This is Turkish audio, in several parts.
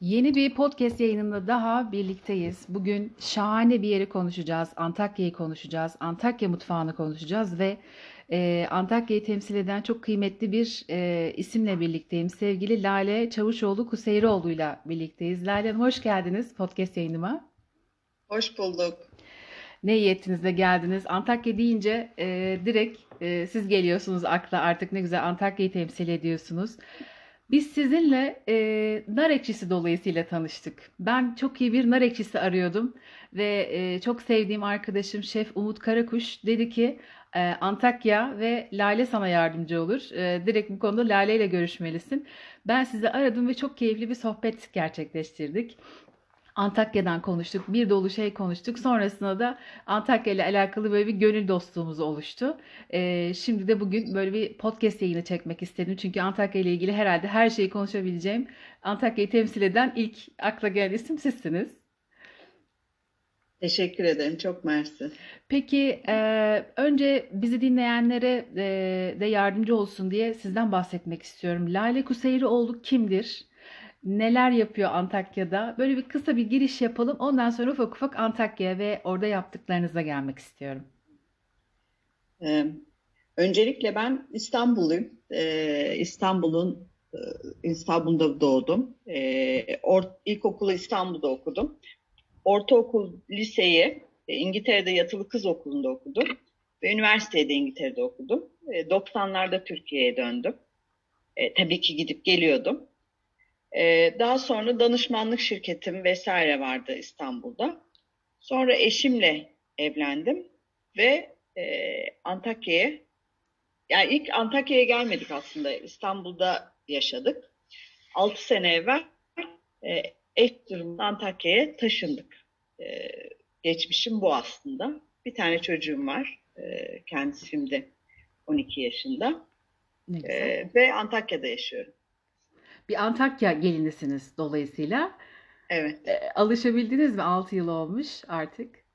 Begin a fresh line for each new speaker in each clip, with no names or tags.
Yeni bir podcast yayınında daha birlikteyiz. Bugün şahane bir yeri konuşacağız. Antakya'yı konuşacağız. Antakya mutfağını konuşacağız ve e, Antakya'yı temsil eden çok kıymetli bir e, isimle birlikteyim. Sevgili Lale Çavuşoğlu Kuseyroğlu'yla birlikteyiz. Lale Hanım hoş geldiniz podcast yayınıma.
Hoş bulduk.
Ne de geldiniz. Antakya deyince e, direkt e, siz geliyorsunuz akla artık ne güzel Antakya'yı temsil ediyorsunuz. Biz sizinle e, nar ekşisi dolayısıyla tanıştık. Ben çok iyi bir nar ekşisi arıyordum ve e, çok sevdiğim arkadaşım Şef Umut Karakuş dedi ki e, Antakya ve Lale sana yardımcı olur. E, direkt bu konuda Lale ile görüşmelisin. Ben sizi aradım ve çok keyifli bir sohbet gerçekleştirdik. Antakya'dan konuştuk. Bir dolu şey konuştuk. Sonrasında da Antakya ile alakalı böyle bir gönül dostluğumuz oluştu. Ee, şimdi de bugün böyle bir podcast yayını çekmek istedim. Çünkü Antakya ile ilgili herhalde her şeyi konuşabileceğim. Antakya'yı temsil eden ilk akla gelen isim sizsiniz.
Teşekkür ederim. Çok mersi.
Peki e, önce bizi dinleyenlere e, de yardımcı olsun diye sizden bahsetmek istiyorum. Lale Kuseyroğlu kimdir? Neler yapıyor Antakya'da? Böyle bir kısa bir giriş yapalım. Ondan sonra ufak ufak Antakya ve orada yaptıklarınıza gelmek istiyorum.
Ee, öncelikle ben İstanbulluyum. Ee, İstanbul'un e, İstanbul'da doğdum. Ee, or, İstanbul'da okudum. Ortaokul, liseyi e, İngiltere'de yatılı kız okulunda okudum. Ve üniversitede İngiltere'de okudum. E, 90'larda Türkiye'ye döndüm. E, tabii ki gidip geliyordum. Ee, daha sonra danışmanlık şirketim vesaire vardı İstanbul'da. Sonra eşimle evlendim ve e, Antakya'ya, yani ilk Antakya'ya gelmedik aslında. İstanbul'da yaşadık. 6 sene evvel e, eş durumunda Antakya'ya taşındık. E, geçmişim bu aslında. Bir tane çocuğum var. E, kendisi şimdi 12 yaşında. E, ve Antakya'da yaşıyorum.
Bir Antakya gelinisiniz dolayısıyla.
Evet.
E, alışabildiniz mi? 6 yıl olmuş artık.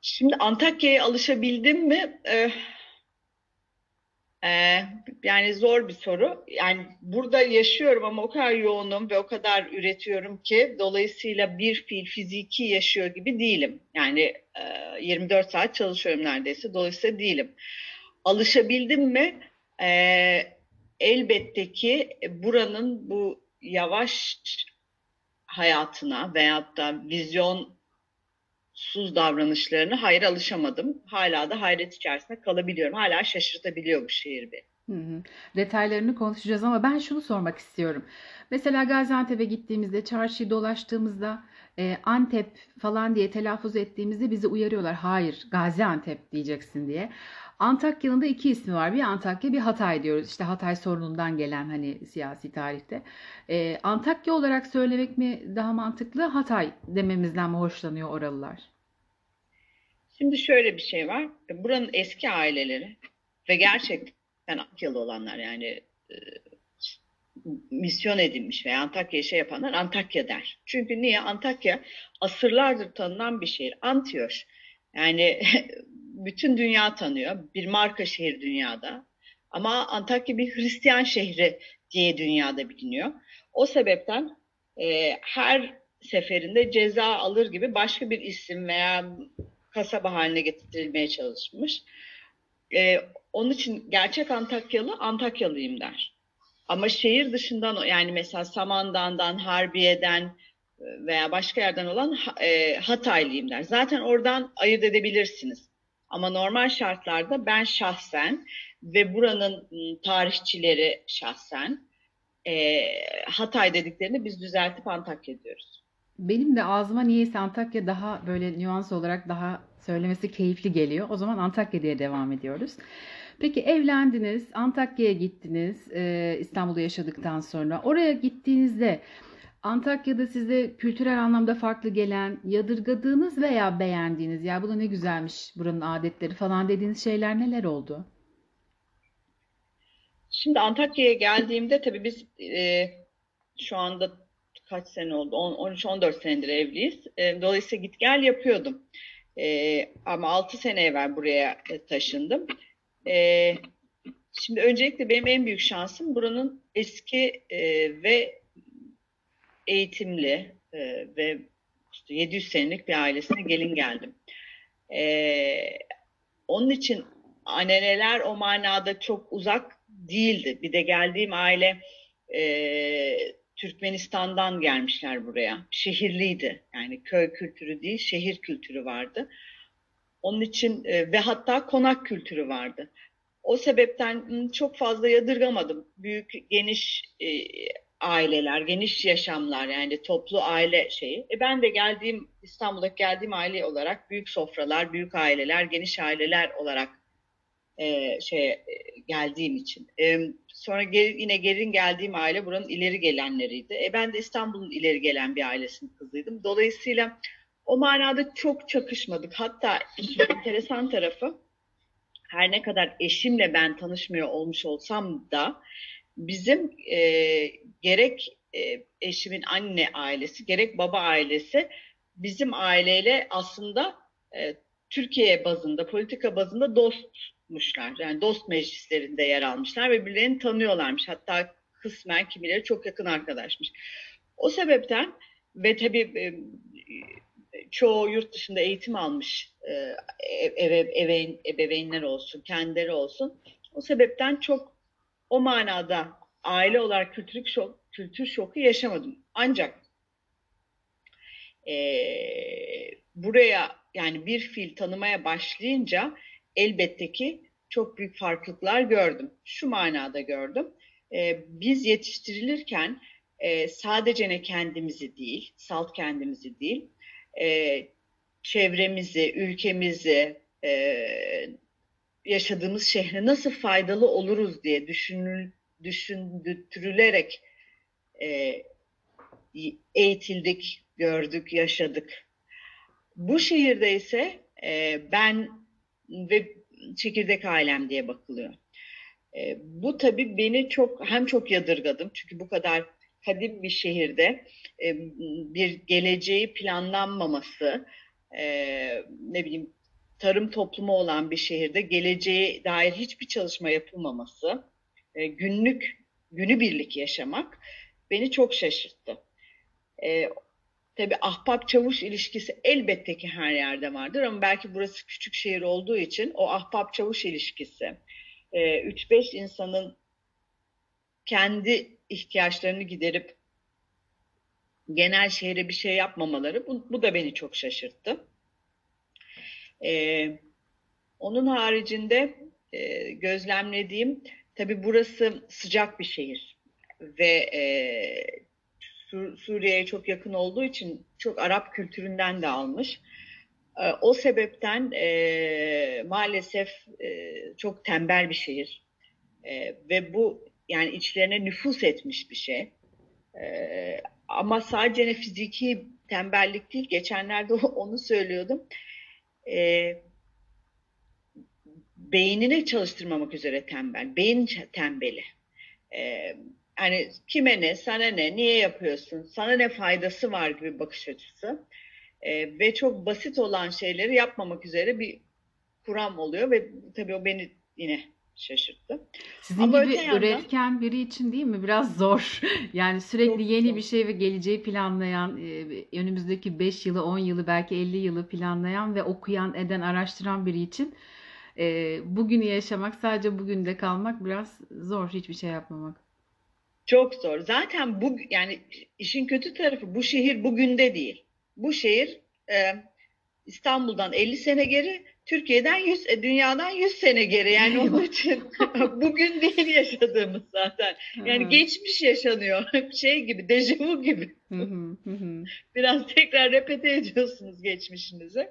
Şimdi Antakya'ya alışabildim mi? Ee, e, yani zor bir soru. Yani burada yaşıyorum ama o kadar yoğunum ve o kadar üretiyorum ki dolayısıyla bir fiil fiziki yaşıyor gibi değilim. Yani e, 24 saat çalışıyorum neredeyse. Dolayısıyla değilim. Alışabildim mi? E, elbette ki buranın bu yavaş hayatına veyahut da vizyon suz davranışlarını hayır alışamadım. Hala da hayret içerisinde kalabiliyorum. Hala şaşırtabiliyor bu şehir beni.
Hı hı. Detaylarını konuşacağız ama ben şunu sormak istiyorum. Mesela Gaziantep'e gittiğimizde, çarşıyı dolaştığımızda e, Antep falan diye telaffuz ettiğimizde bizi uyarıyorlar. Hayır, Gaziantep diyeceksin diye. Antakya'nın da iki ismi var. Bir Antakya, bir Hatay diyoruz. İşte Hatay sorunundan gelen hani siyasi tarihte. E, Antakya olarak söylemek mi daha mantıklı, Hatay dememizden mi hoşlanıyor oralılar?
Şimdi şöyle bir şey var. Buranın eski aileleri ve gerçekten Antakyalı olanlar yani e, misyon edilmiş veya Antakya'ya şey yapanlar Antakya der. Çünkü niye? Antakya asırlardır tanınan bir şehir. Antioş. Yani bütün dünya tanıyor. Bir marka şehir dünyada. Ama Antakya bir Hristiyan şehri diye dünyada biliniyor. O sebepten e, her seferinde ceza alır gibi başka bir isim veya kasaba haline getirilmeye çalışmış. E, onun için gerçek Antakyalı Antakyalıyım der. Ama şehir dışından yani mesela Samandan'dan, Harbiye'den e, veya başka yerden olan e, Hataylıyım der. Zaten oradan ayırt edebilirsiniz. Ama normal şartlarda ben şahsen ve buranın tarihçileri şahsen e, Hatay dediklerini biz düzeltip Antakya diyoruz.
Benim de ağzıma niyeyse Antakya daha böyle nüans olarak daha söylemesi keyifli geliyor. O zaman Antakya diye devam ediyoruz. Peki evlendiniz, Antakya'ya gittiniz e, İstanbul'da yaşadıktan sonra. Oraya gittiğinizde Antakya'da size kültürel anlamda farklı gelen, yadırgadığınız veya beğendiğiniz, ya bu da ne güzelmiş buranın adetleri falan dediğiniz şeyler neler oldu?
Şimdi Antakya'ya geldiğimde tabii biz e, şu anda kaç sene oldu? 13-14 senedir evliyiz. E, dolayısıyla git gel yapıyordum. E, ama 6 sene evvel buraya taşındım. E, şimdi öncelikle benim en büyük şansım buranın eski e, ve eğitimli e, ve işte 700 senelik bir ailesine gelin geldim. E, onun için anneler o manada çok uzak değildi. Bir de geldiğim aile e, Türkmenistan'dan gelmişler buraya. Şehirliydi. Yani köy kültürü değil, şehir kültürü vardı. Onun için e, ve hatta konak kültürü vardı. O sebepten çok fazla yadırgamadım. Büyük, geniş e, aileler, geniş yaşamlar yani toplu aile şeyi. E ben de geldiğim İstanbul'daki geldiğim aile olarak büyük sofralar, büyük aileler, geniş aileler olarak e, şey geldiğim için. E, sonra geri, yine gelin geldiğim aile buranın ileri gelenleriydi. E ben de İstanbul'un ileri gelen bir ailesinin kızıydım. Dolayısıyla o manada çok çakışmadık. Hatta enteresan tarafı her ne kadar eşimle ben tanışmıyor olmuş olsam da bizim e, gerek e, eşimin anne ailesi gerek baba ailesi bizim aileyle aslında e, Türkiye bazında, politika bazında dostmuşlar. Yani dost meclislerinde yer almışlar ve birbirlerini tanıyorlarmış. Hatta kısmen kimileri çok yakın arkadaşmış. O sebepten ve tabii e, çoğu yurt dışında eğitim almış e, eve, ebeveyn, ebeveynler olsun, kendileri olsun. O sebepten çok o manada aile olarak kültür şok, kültür şoku yaşamadım. Ancak e, buraya yani bir fil tanımaya başlayınca elbette ki çok büyük farklılıklar gördüm. Şu manada gördüm. E, biz yetiştirilirken e, sadece ne kendimizi değil, salt kendimizi değil, e, çevremizi, ülkemizi, e, yaşadığımız şehre nasıl faydalı oluruz diye düşünül, düşündürülerek e, eğitildik, gördük, yaşadık. Bu şehirde ise e, ben ve çekirdek ailem diye bakılıyor. E, bu tabii beni çok hem çok yadırgadım çünkü bu kadar kadim bir şehirde e, bir geleceği planlanmaması, e, ne bileyim tarım toplumu olan bir şehirde geleceğe dair hiçbir çalışma yapılmaması, e, günlük günübirlik yaşamak beni çok şaşırttı. E, tabii ahbap çavuş ilişkisi elbette ki her yerde vardır ama belki burası küçük şehir olduğu için o ahbap çavuş ilişkisi, e, 3-5 insanın kendi ihtiyaçlarını giderip genel şehre bir şey yapmamaları bu, bu da beni çok şaşırttı. Ee, onun haricinde e, gözlemlediğim tabii burası sıcak bir şehir ve e, Sur Suriye'ye çok yakın olduğu için çok Arap kültüründen de almış. E, o sebepten e, maalesef e, çok tembel bir şehir e, ve bu yani içlerine nüfus etmiş bir şey. Ee, ama sadece ne fiziki tembellik değil. Geçenlerde onu söylüyordum. Ee, beynini çalıştırmamak üzere tembel. Beyin tembeli. Ee, hani kime ne, sana ne, niye yapıyorsun, sana ne faydası var gibi bakış açısı. Ee, ve çok basit olan şeyleri yapmamak üzere bir kuram oluyor ve tabii o beni yine şaşırttı.
Sizin Ama gibi yandan, üretken biri için değil mi? Biraz zor. Yani sürekli yeni zor. bir şey ve geleceği planlayan, e, önümüzdeki 5 yılı, 10 yılı, belki 50 yılı planlayan ve okuyan, eden, araştıran biri için e, bugünü yaşamak, sadece bugünde kalmak biraz zor. Hiçbir şey yapmamak.
Çok zor. Zaten bu yani işin kötü tarafı bu şehir bugünde değil. Bu şehir e, İstanbul'dan 50 sene geri, Türkiye'den 100, e, dünyadan 100 sene geri. Yani onun için bugün değil yaşadığımız zaten. Yani geçmiş yaşanıyor. Şey gibi, dejavu gibi. Biraz tekrar repete ediyorsunuz geçmişinizi.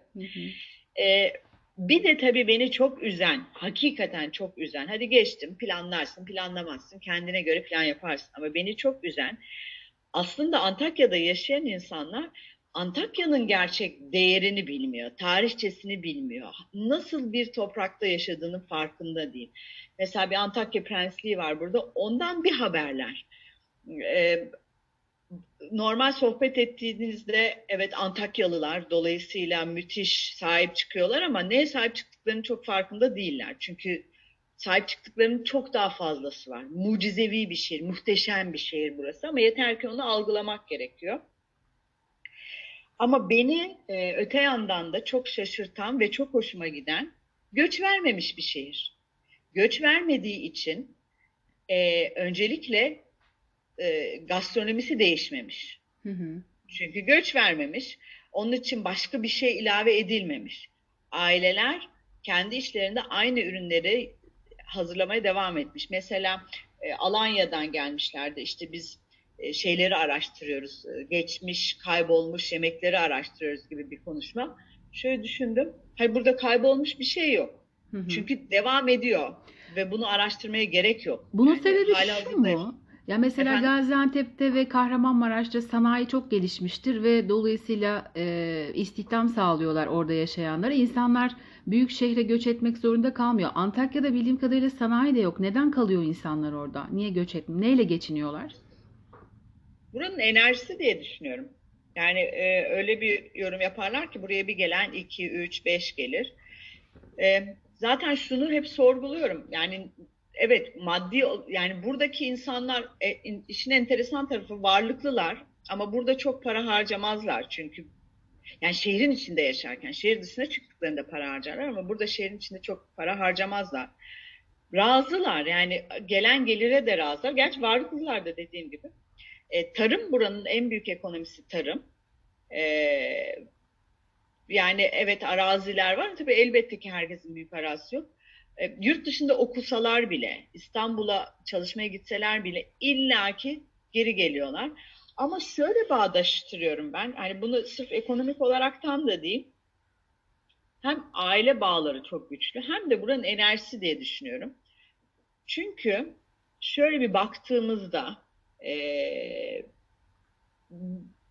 ee, bir de tabii beni çok üzen, hakikaten çok üzen. Hadi geçtim, planlarsın, planlamazsın, kendine göre plan yaparsın. Ama beni çok üzen, aslında Antakya'da yaşayan insanlar Antakya'nın gerçek değerini bilmiyor, tarihçesini bilmiyor. Nasıl bir toprakta yaşadığının farkında değil. Mesela bir Antakya Prensliği var burada, ondan bir haberler. Ee, normal sohbet ettiğinizde evet Antakyalılar dolayısıyla müthiş sahip çıkıyorlar ama neye sahip çıktıklarının çok farkında değiller. Çünkü sahip çıktıklarının çok daha fazlası var. Mucizevi bir şehir, muhteşem bir şehir burası ama yeter ki onu algılamak gerekiyor. Ama beni e, öte yandan da çok şaşırtan ve çok hoşuma giden göç vermemiş bir şehir. Göç vermediği için e, öncelikle e, gastronomisi değişmemiş.
Hı hı.
Çünkü göç vermemiş. Onun için başka bir şey ilave edilmemiş. Aileler kendi işlerinde aynı ürünleri hazırlamaya devam etmiş. Mesela e, Alanya'dan gelmişlerdi. İşte biz şeyleri araştırıyoruz. E, geçmiş, kaybolmuş yemekleri araştırıyoruz gibi bir konuşma. Şöyle düşündüm. Hayır burada kaybolmuş bir şey yok.
Hı hı.
Çünkü devam ediyor ve bunu araştırmaya gerek yok.
Bunun
Yani
sebebi şu mu? Ya mesela
Efendim?
Gaziantep'te ve Kahramanmaraş'ta sanayi çok gelişmiştir ve dolayısıyla e, istihdam sağlıyorlar orada yaşayanlara. İnsanlar büyük şehre göç etmek zorunda kalmıyor. Antakya'da bildiğim kadarıyla sanayi de yok. Neden kalıyor insanlar orada? Niye göç etmiyor? Neyle geçiniyorlar?
Buranın enerjisi diye düşünüyorum. Yani e, öyle bir yorum yaparlar ki buraya bir gelen 2, 3, 5 gelir. E, zaten şunu hep sorguluyorum. Yani evet maddi yani buradaki insanlar e, in- işin enteresan tarafı varlıklılar ama burada çok para harcamazlar çünkü yani şehrin içinde yaşarken şehir dışına çıktıklarında para harcarlar ama burada şehrin içinde çok para harcamazlar. Razılar yani gelen gelire de razılar. Gerçi varlıklılar da dediğim gibi. E, tarım buranın en büyük ekonomisi tarım. E, yani evet araziler var. Tabii elbette ki herkesin büyük arazisi yok. E, yurt dışında okusalar bile, İstanbul'a çalışmaya gitseler bile illaki geri geliyorlar. Ama şöyle bağdaştırıyorum ben. Hani bunu sırf ekonomik olaraktan da değil. Hem aile bağları çok güçlü hem de buranın enerjisi diye düşünüyorum. Çünkü şöyle bir baktığımızda eee,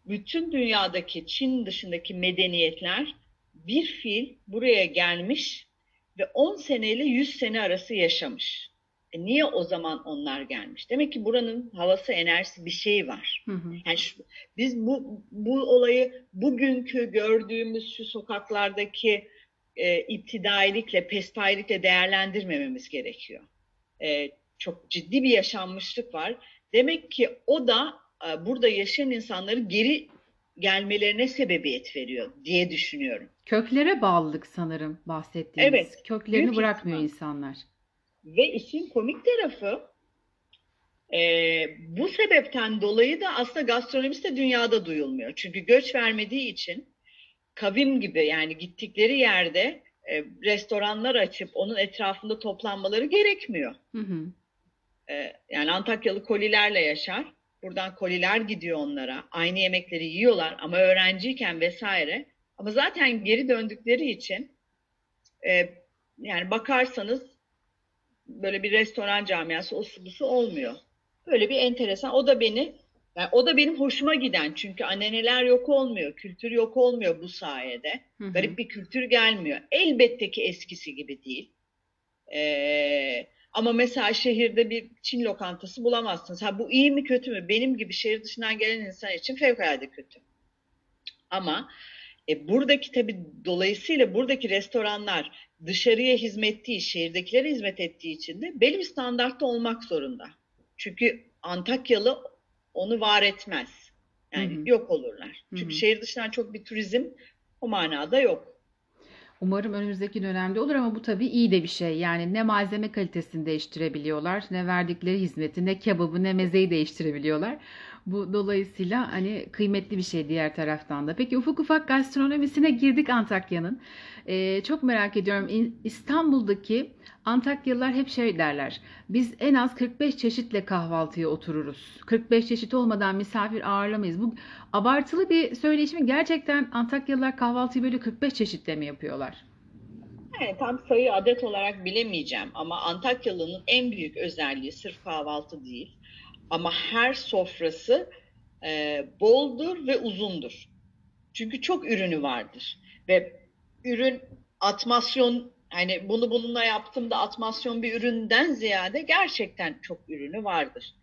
bütün dünyadaki Çin dışındaki medeniyetler bir fil buraya gelmiş ve 10 seneyle 100 sene arası yaşamış. E niye o zaman onlar gelmiş? Demek ki buranın havası, enerjisi bir şey var.
Hı hı.
Yani şu- biz bu bu olayı bugünkü gördüğümüz şu sokaklardaki e, iptidailikle, pespailikle değerlendirmememiz gerekiyor. E, çok ciddi bir yaşanmışlık var. Demek ki o da e, burada yaşayan insanları geri gelmelerine sebebiyet veriyor diye düşünüyorum.
Köklere bağlılık sanırım bahsettiğiniz.
Evet,
Köklerini bırakmıyor
ihtimal.
insanlar.
Ve işin komik tarafı e, bu sebepten dolayı da aslında gastronomisi de dünyada duyulmuyor. Çünkü göç vermediği için kavim gibi yani gittikleri yerde e, restoranlar açıp onun etrafında toplanmaları gerekmiyor.
Hı hı.
E, yani Antakyalı kolilerle yaşar. Buradan koliler gidiyor onlara. Aynı yemekleri yiyorlar ama öğrenciyken vesaire. Ama zaten geri döndükleri için e, yani bakarsanız böyle bir restoran camiası busu olmuyor. Böyle bir enteresan. O da beni yani o da benim hoşuma giden. Çünkü anneneler yok olmuyor. Kültür yok olmuyor bu sayede.
Hı hı.
Garip bir kültür gelmiyor. Elbette ki eskisi gibi değil. Ee, ama mesela şehirde bir Çin lokantası bulamazsınız. Ha bu iyi mi kötü mü? Benim gibi şehir dışından gelen insan için fevkalade kötü. Ama e, buradaki tabii dolayısıyla buradaki restoranlar dışarıya hizmet değil, şehirdekilere hizmet ettiği için de belli bir standartta olmak zorunda. Çünkü Antakyalı onu var etmez. Yani
Hı hı.
yok olurlar. Çünkü
hı.
şehir dışından çok bir turizm o manada yok.
Umarım önümüzdeki dönemde olur ama bu tabii iyi de bir şey. Yani ne malzeme kalitesini değiştirebiliyorlar, ne verdikleri hizmeti, ne kebabı, ne mezeyi değiştirebiliyorlar. Bu dolayısıyla hani kıymetli bir şey diğer taraftan da. Peki ufak ufak gastronomisine girdik Antakya'nın. Ee, çok merak ediyorum. İstanbul'daki Antakyalılar hep şey derler. Biz en az 45 çeşitle kahvaltıya otururuz. 45 çeşit olmadan misafir ağırlamayız. Bu abartılı bir söyleyiş? Gerçekten Antakyalılar kahvaltıyı böyle 45 çeşitle mi yapıyorlar?
Yani tam sayı adet olarak bilemeyeceğim ama Antakyalı'nın en büyük özelliği sırf kahvaltı değil. Ama her sofrası e, boldur ve uzundur. Çünkü çok ürünü vardır. Ve ürün atmasyon hani bunu bununla yaptım da atmasyon bir üründen ziyade gerçekten çok ürünü vardır.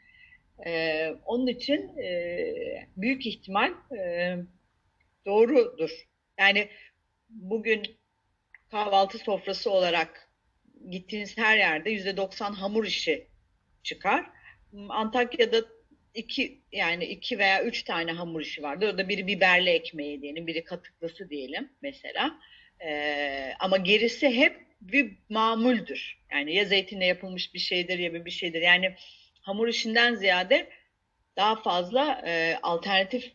E, onun için e, büyük ihtimal e, doğrudur. Yani bugün kahvaltı sofrası olarak gittiğiniz her yerde %90 hamur işi çıkar. Antakya'da iki yani iki veya üç tane hamur işi vardı. Orada biri biberli ekmeği diyelim, biri katıklısı diyelim mesela. Ee, ama gerisi hep bir mamuldür. Yani ya zeytinle yapılmış bir şeydir ya bir şeydir. Yani hamur işinden ziyade daha fazla e, alternatif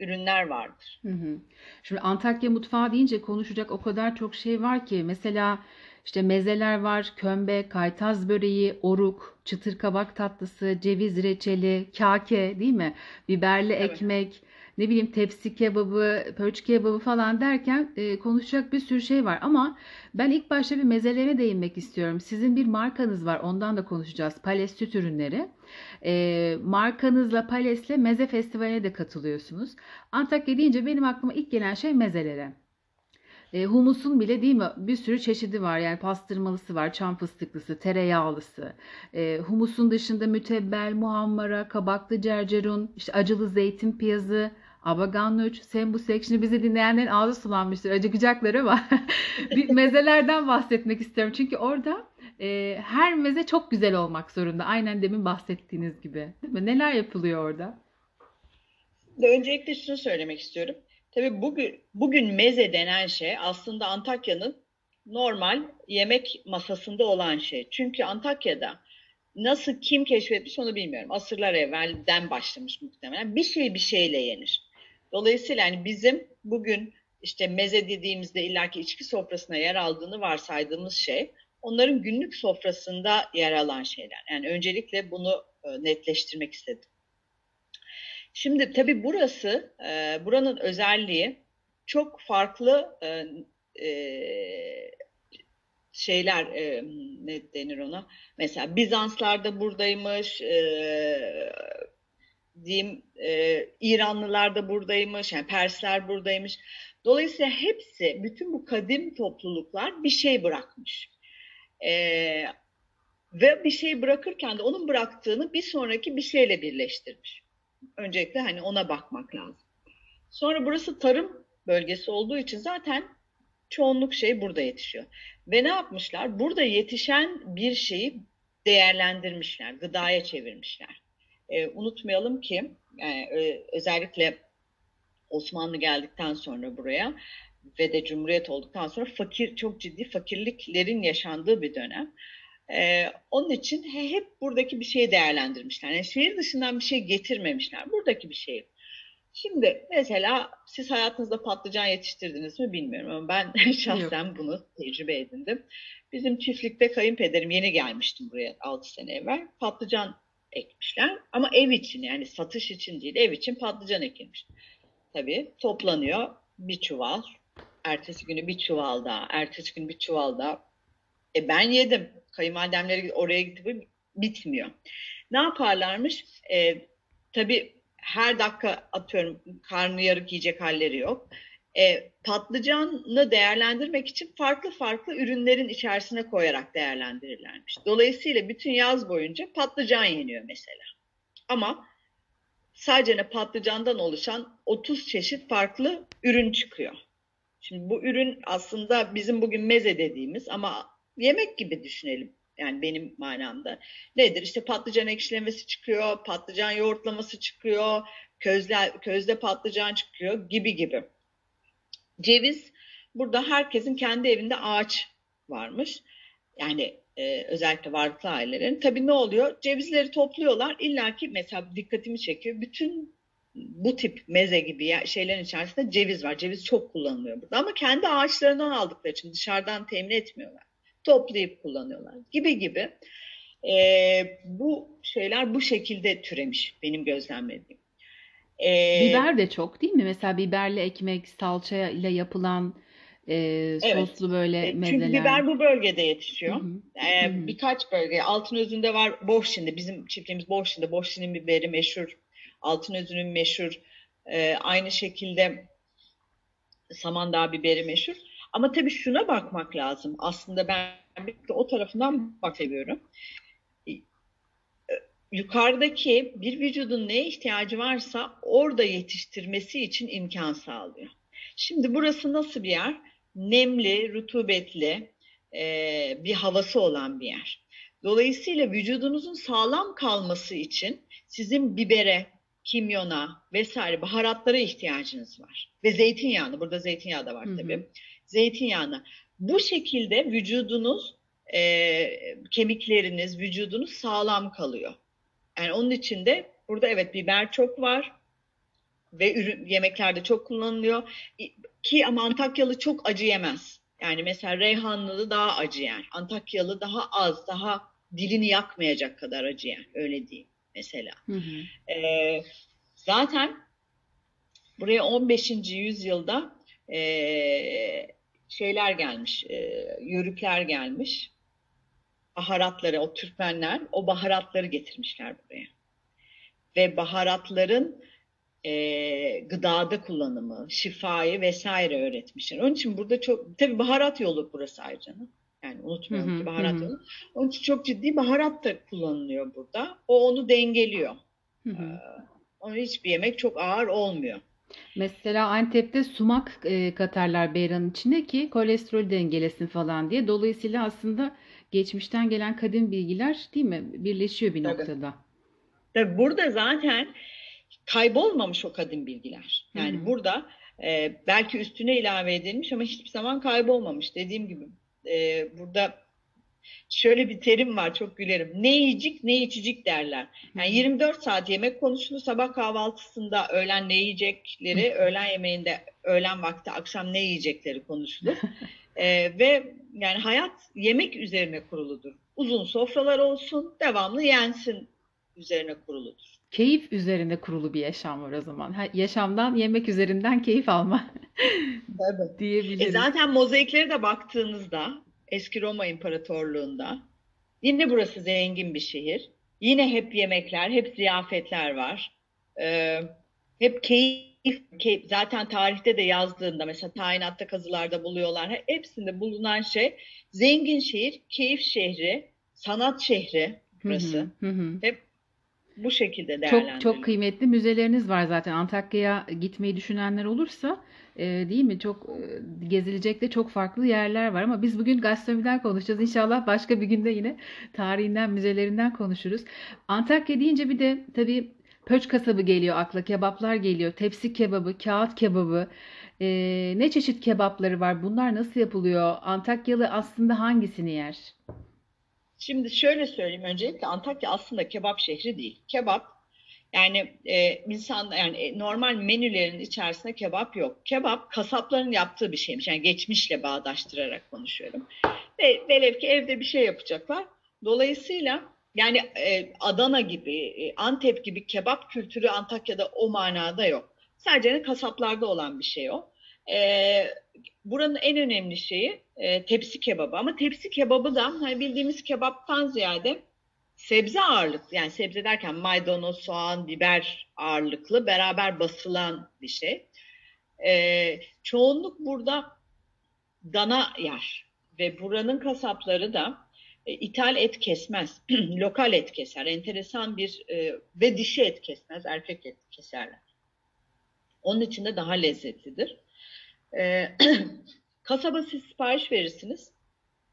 ürünler vardır.
Hı hı. Şimdi Antakya mutfağı deyince konuşacak o kadar çok şey var ki. Mesela işte mezeler var, kömbe, kaytaz böreği, oruk, çıtır kabak tatlısı, ceviz reçeli, kake değil mi? Biberli
Evet.
ekmek, ne bileyim tepsi kebabı, pörç kebabı falan derken e, konuşacak bir sürü şey var. Ama ben ilk başta bir mezelere değinmek istiyorum. Sizin bir markanız var, ondan da konuşacağız. Pales Süt Ürünleri. E, markanızla Pales'le Meze Festivali'ne de katılıyorsunuz. Antakya deyince benim aklıma ilk gelen şey mezelere. E, humusun bile değil mi? Bir sürü çeşidi var. Yani pastırmalısı var, çam fıstıklısı, tereyağlısı. E, humusun dışında mütebbel, muhammara, kabaklı cercerun, işte acılı zeytin piyazı, abagannuç, sembusek. Şimdi bizi dinleyenlerin ağzı sulanmıştır, acıkacaklar ama bir mezelerden bahsetmek istiyorum. Çünkü orada e, her meze çok güzel olmak zorunda. Aynen demin bahsettiğiniz gibi. Değil mi? Neler yapılıyor orada?
Öncelikle şunu söylemek istiyorum. Tabii bugün bugün meze denen şey aslında Antakya'nın normal yemek masasında olan şey. Çünkü Antakya'da nasıl kim keşfetmiş onu bilmiyorum. Asırlar evvelden başlamış muhtemelen. Bir şey bir şeyle yenir. Dolayısıyla yani bizim bugün işte meze dediğimizde illaki içki sofrasına yer aldığını varsaydığımız şey onların günlük sofrasında yer alan şeyler. Yani öncelikle bunu e, netleştirmek istedim. Şimdi tabii burası, e, buranın özelliği çok farklı e, e, şeyler, e, ne denir ona? Mesela Bizanslar da buradaymış, e, diyeyim e, İranlılar da buradaymış, yani Persler buradaymış. Dolayısıyla hepsi, bütün bu kadim topluluklar bir şey bırakmış. E, ve bir şey bırakırken de onun bıraktığını bir sonraki bir şeyle birleştirmiş. Öncelikle hani ona bakmak lazım. Sonra burası tarım bölgesi olduğu için zaten çoğunluk şey burada yetişiyor. Ve ne yapmışlar? Burada yetişen bir şeyi değerlendirmişler, gıdaya çevirmişler. Ee, unutmayalım ki yani, e, özellikle Osmanlı geldikten sonra buraya ve de Cumhuriyet olduktan sonra fakir çok ciddi fakirliklerin yaşandığı bir dönem. Ee, onun için hep buradaki bir şeyi değerlendirmişler. Yani şehir dışından bir şey getirmemişler. Buradaki bir şey. Şimdi mesela siz hayatınızda patlıcan yetiştirdiniz mi bilmiyorum ama ben şahsen Yok. bunu tecrübe edindim. Bizim çiftlikte kayınpederim yeni gelmiştim buraya 6 sene evvel. Patlıcan ekmişler ama ev için yani satış için değil ev için patlıcan ekilmiş. Tabii toplanıyor bir çuval. Ertesi günü bir çuval daha. Ertesi gün bir çuval daha. E ben yedim. Kayınvalidemleri oraya gidip bitmiyor. Ne yaparlarmış? E, tabii her dakika atıyorum karnı yarık yiyecek halleri yok. E, patlıcanı değerlendirmek için farklı farklı ürünlerin içerisine koyarak değerlendirirlermiş. Dolayısıyla bütün yaz boyunca patlıcan yeniyor mesela. Ama sadece patlıcandan oluşan 30 çeşit farklı ürün çıkıyor. Şimdi bu ürün aslında bizim bugün meze dediğimiz ama yemek gibi düşünelim. Yani benim manamda. Nedir? İşte patlıcan ekşilemesi çıkıyor, patlıcan yoğurtlaması çıkıyor, közle, közde patlıcan çıkıyor gibi gibi. Ceviz, burada herkesin kendi evinde ağaç varmış. Yani e, özellikle varlıklı ailelerin. Tabii ne oluyor? Cevizleri topluyorlar. İlla ki mesela dikkatimi çekiyor. Bütün bu tip meze gibi şeylerin içerisinde ceviz var. Ceviz çok kullanılıyor burada. Ama kendi ağaçlarından aldıkları için dışarıdan temin etmiyorlar toplayıp kullanıyorlar gibi gibi. E, bu şeyler bu şekilde türemiş benim gözlemlediğim.
E, Biber de çok değil mi? Mesela biberli ekmek salça ile yapılan e, soslu evet. böyle mezeler.
Çünkü biber bu bölgede yetişiyor. Hı hı. E, hı hı. Birkaç bölge. Altınözü'nde var. Boşşin'de. Bizim çiftliğimiz Boşşin'de. Boşşin'in biberi meşhur. Altınözü'nün meşhur. E, aynı şekilde Samandağ biberi meşhur. Ama tabii şuna bakmak lazım. Aslında ben de o tarafından bak seviyorum. Yukarıdaki bir vücudun neye ihtiyacı varsa orada yetiştirmesi için imkan sağlıyor. Şimdi burası nasıl bir yer? Nemli, rutubetli, e, bir havası olan bir yer. Dolayısıyla vücudunuzun sağlam kalması için sizin bibere, kimyona vesaire baharatlara ihtiyacınız var. Ve zeytinyağını, burada zeytinyağı da var
Hı hı.
tabii. Zeytinyağını. Bu şekilde vücudunuz, e, kemikleriniz, vücudunuz sağlam kalıyor. Yani onun için de burada evet biber çok var ve ürün, yemeklerde çok kullanılıyor. Ki ama Antakyalı çok acı yemez. Yani mesela Reyhanlılı daha acı yer. Antakyalı daha az, daha dilini yakmayacak kadar acı yer. Öyle diyeyim mesela.
Hı hı.
Ee, zaten buraya 15. yüzyılda e, şeyler gelmiş, e, yörükler gelmiş. Baharatları, o Türkmenler o baharatları getirmişler buraya. Ve baharatların e, gıdada kullanımı, şifayı vesaire öğretmişler. Onun için burada çok, tabii baharat yolu burası ayrıca. Yani unutmayalım
Hı hı,
ki baharat
hı.
Onun için çok ciddi baharat da kullanılıyor burada. O onu dengeliyor.
Hı hı.
Onun hiçbir yemek çok ağır olmuyor.
Mesela Antep'te sumak e, katarlar beyranın içine ki kolesterol dengelesin falan diye. Dolayısıyla aslında geçmişten gelen kadim bilgiler değil mi? Birleşiyor bir
Tabii.
noktada.
Tabii burada zaten kaybolmamış o kadim bilgiler. Yani
Hı hı.
burada e, belki üstüne ilave edilmiş ama hiçbir zaman kaybolmamış. Dediğim gibi e, burada şöyle bir terim var çok gülerim. Ne yiyecek ne içecek derler. Yani 24 saat yemek konuşulur. Sabah kahvaltısında öğlen ne yiyecekleri, öğlen yemeğinde öğlen vakti akşam ne yiyecekleri konuşulur. E, ve yani hayat yemek üzerine kuruludur. Uzun sofralar olsun, devamlı yensin üzerine kuruludur.
Keyif üzerine kurulu bir yaşam var o zaman. Ha, yaşamdan yemek üzerinden keyif alma
Tabii. E
diyebiliriz.
zaten mozaiklere de baktığınızda eski Roma İmparatorluğu'nda yine burası zengin bir şehir. Yine hep yemekler, hep ziyafetler var. Ee, hep keyif, keyif. Zaten tarihte de yazdığında mesela tayinatta kazılarda buluyorlar. He- Hepsinde bulunan şey zengin şehir, keyif şehri, sanat şehri burası.
hı, hı hı.
Hep bu şekilde
Çok
değerlendiriliyor.
çok kıymetli müzeleriniz var zaten. Antakya'ya gitmeyi düşünenler olursa e, değil mi? Çok e, gezilecek de çok farklı yerler var ama biz bugün gastronomiden konuşacağız. İnşallah başka bir günde yine tarihinden, müzelerinden konuşuruz. Antakya deyince bir de tabii pöç kasabı geliyor akla, kebaplar geliyor. Tepsi kebabı, kağıt kebabı. E, ne çeşit kebapları var? Bunlar nasıl yapılıyor? Antakyalı aslında hangisini yer?
Şimdi şöyle söyleyeyim öncelikle Antakya aslında kebap şehri değil. Kebap yani e, insan yani e, normal menülerin içerisinde kebap yok. Kebap kasapların yaptığı bir şeymiş. Yani geçmişle bağdaştırarak konuşuyorum. Ve velev ki evde bir şey yapacaklar. Dolayısıyla yani e, Adana gibi, e, Antep gibi kebap kültürü Antakya'da o manada yok. Sadece kasaplarda olan bir şey o. E, buranın en önemli şeyi e, tepsi kebabı. Ama tepsi kebabı da hani bildiğimiz kebaptan ziyade sebze ağırlıklı. Yani sebze derken maydanoz, soğan, biber ağırlıklı beraber basılan bir şey. E, çoğunluk burada dana yer. Ve buranın kasapları da e, ithal et kesmez. Lokal et keser. Enteresan bir e, ve dişi et kesmez. Erkek et keserler. Onun için de daha lezzetlidir. E, kasaba siz sipariş verirsiniz.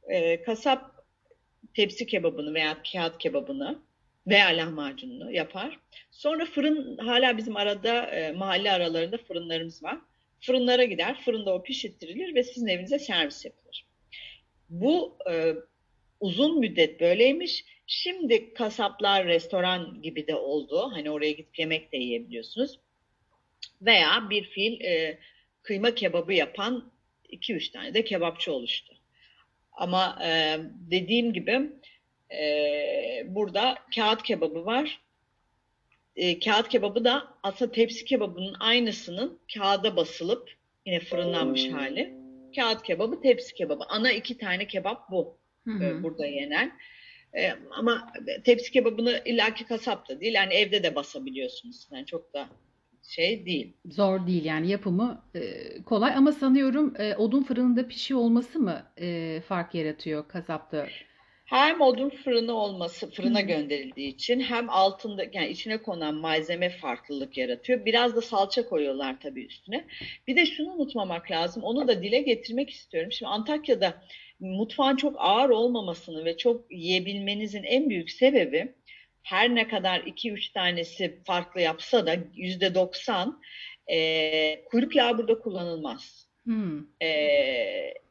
E, kasap tepsi kebabını veya kağıt kebabını veya lahmacununu yapar. Sonra fırın hala bizim arada e, mahalle aralarında fırınlarımız var. Fırınlara gider. Fırında o pişirtilir ve sizin evinize servis yapılır. Bu e, uzun müddet böyleymiş. Şimdi kasaplar restoran gibi de oldu. Hani oraya gidip yemek de yiyebiliyorsunuz. Veya bir fil e, kıyma kebabı yapan 2-3 tane de kebapçı oluştu. Ama e, dediğim gibi e, burada kağıt kebabı var. E, kağıt kebabı da aslında tepsi kebabının aynısının kağıda basılıp yine fırınlanmış hali. Kağıt kebabı, tepsi kebabı. Ana iki tane kebap bu
Hı
e, burada yenen. E, ama tepsi kebabını illaki kasapta değil. Yani evde de basabiliyorsunuz. Yani çok da şey değil.
Zor değil yani yapımı e, kolay ama sanıyorum e, odun fırınında pişiyor olması mı e, fark yaratıyor kasapta?
Hem odun fırını olması, fırına
Hı
gönderildiği için hem altında yani içine konan malzeme farklılık yaratıyor. Biraz da salça koyuyorlar tabii üstüne. Bir de şunu unutmamak lazım. Onu da dile getirmek istiyorum. Şimdi Antakya'da mutfağın çok ağır olmamasını ve çok yiyebilmenizin en büyük sebebi her ne kadar 2-3 tanesi farklı yapsa da %90 e, kuyruk yağı burada kullanılmaz.
Hmm.
E,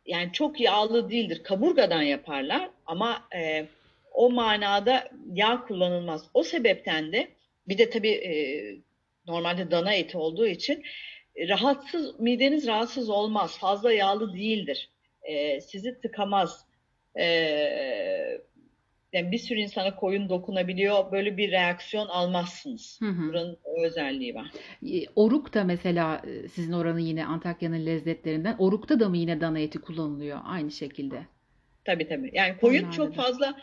yani çok yağlı değildir. Kaburgadan yaparlar ama e, o manada yağ kullanılmaz. O sebepten de bir de tabii e, normalde dana eti olduğu için e, rahatsız mideniz rahatsız olmaz. Fazla yağlı değildir. E, sizi tıkamaz. E, yani bir sürü insana koyun dokunabiliyor. Böyle bir reaksiyon almazsınız.
Hı hı.
Buranın özelliği var.
E, Oruk da mesela e, sizin oranın yine Antakya'nın lezzetlerinden. Oruk'ta da mı yine dana eti kullanılıyor aynı şekilde?
Tabii tabii. Yani koyun
Onlarda
çok
da.
fazla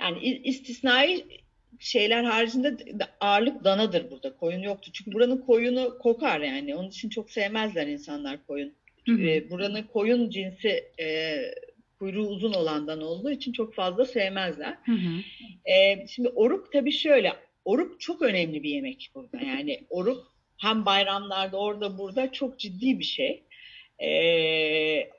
yani istisnai şeyler haricinde de ağırlık danadır burada. Koyun yoktu. Çünkü buranın koyunu kokar yani. Onun için çok sevmezler insanlar koyun.
Hı hı.
E, buranın koyun cinsi e, kuyruğu uzun olandan olduğu için çok fazla sevmezler.
Hı hı.
E, şimdi oruk tabii şöyle. Oruk çok önemli bir yemek burada. Yani oruk hem bayramlarda orada burada çok ciddi bir şey. E,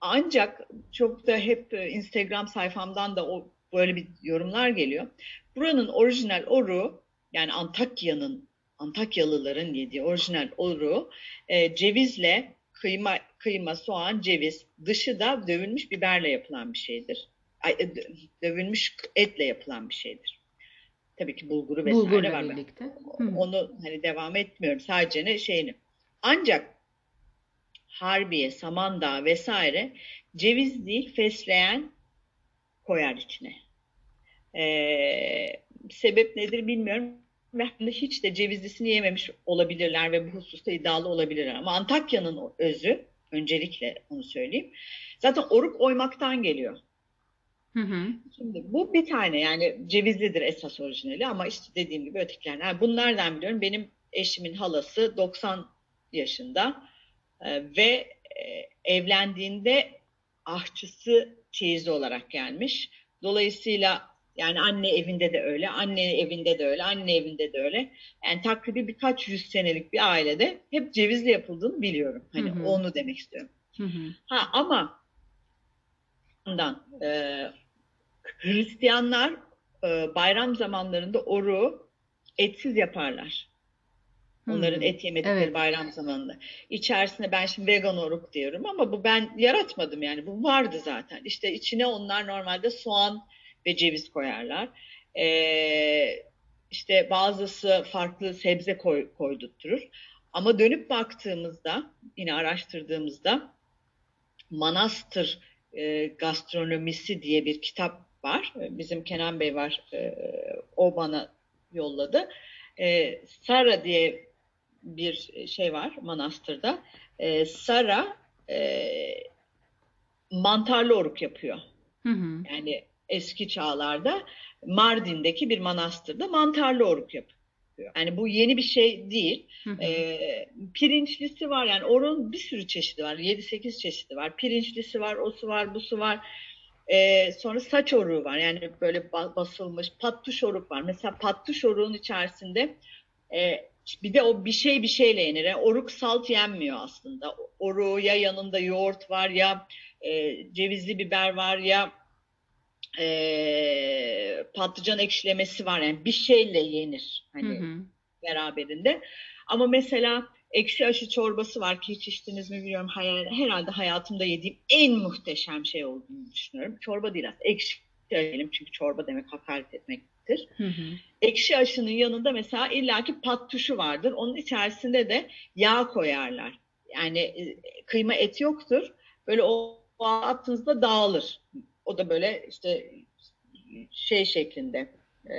ancak çok da hep Instagram sayfamdan da o böyle bir yorumlar geliyor. Buranın orijinal oruğu yani Antakya'nın Antakyalıların yediği orijinal oruğu e, cevizle kıyma kıyma, soğan, ceviz dışı da dövülmüş biberle yapılan bir şeydir. Ay, e, dö- dövülmüş etle yapılan bir şeydir. Tabii ki bulguru vesaire
Bulgurla
var.
Birlikte.
Onu hani devam etmiyorum. Sadece ne şeyini. Ancak Harbiye, Samandağ vesaire ceviz değil fesleğen koyar içine. Ee, sebep nedir bilmiyorum. Ve hiç de cevizlisini yememiş olabilirler ve bu hususta iddialı olabilirler. Ama Antakya'nın özü, öncelikle onu söyleyeyim. Zaten oruk oymaktan geliyor.
Hı hı.
Şimdi bu bir tane yani cevizlidir esas orijinali ama işte dediğim gibi ötekiler. Yani bunlardan biliyorum. Benim eşimin halası 90 yaşında e, ve e, evlendiğinde ahçısı çeyizi olarak gelmiş. Dolayısıyla yani anne evinde de öyle, anne evinde de öyle, anne evinde de öyle. Yani takribi birkaç yüz senelik bir ailede hep cevizli yapıldığını biliyorum. Hani
Hı hı.
onu demek istiyorum.
Hı hı.
Ha ama ondan e, Hristiyanlar e, bayram zamanlarında oruğu etsiz yaparlar. Onların et yemedikleri
Evet.
bayram zamanında. İçerisine ben şimdi vegan oruk diyorum ama bu ben yaratmadım yani. Bu vardı zaten. İşte içine onlar normalde soğan ve ceviz koyarlar. Ee, işte bazısı farklı sebze koy, koydurtturur. Ama dönüp baktığımızda, yine araştırdığımızda Manastır e, Gastronomisi diye bir kitap var. E, Bizim Kenan Bey var. E, o bana yolladı. E, Sara diye bir şey var manastırda. E, Sara e, mantarlı oruk yapıyor.
Hı hı.
Yani eski çağlarda Mardin'deki bir manastırda mantarlı oruk yapıyor. Yani bu yeni bir şey değil.
Hı hı.
Ee, pirinçlisi var yani orun bir sürü çeşidi var. 7-8 çeşidi var. Pirinçlisi var, osu var, busu var. Ee, sonra saç oruğu var. Yani böyle ba- basılmış pattuş oruk var. Mesela pattuş oruğun içerisinde e, bir de o bir şey bir şeyle yenir. Yani oruk salt yenmiyor aslında. Oruğu ya yanında yoğurt var ya e, cevizli biber var ya e, patlıcan ekşilemesi var. Yani bir şeyle yenir.
Hı
Hani
hı.
beraberinde. Ama mesela ekşi aşı çorbası var ki hiç içtiniz mi bilmiyorum. Hay- herhalde hayatımda yediğim en muhteşem şey olduğunu düşünüyorum. Çorba değil aslında. Ekşi diyelim çünkü çorba demek hakaret etmektir.
Hı hı.
Ekşi aşının yanında mesela illaki pat tuşu vardır. Onun içerisinde de yağ koyarlar. Yani e, kıyma et yoktur. Böyle o, o attığınızda dağılır. O da böyle işte şey şeklinde e,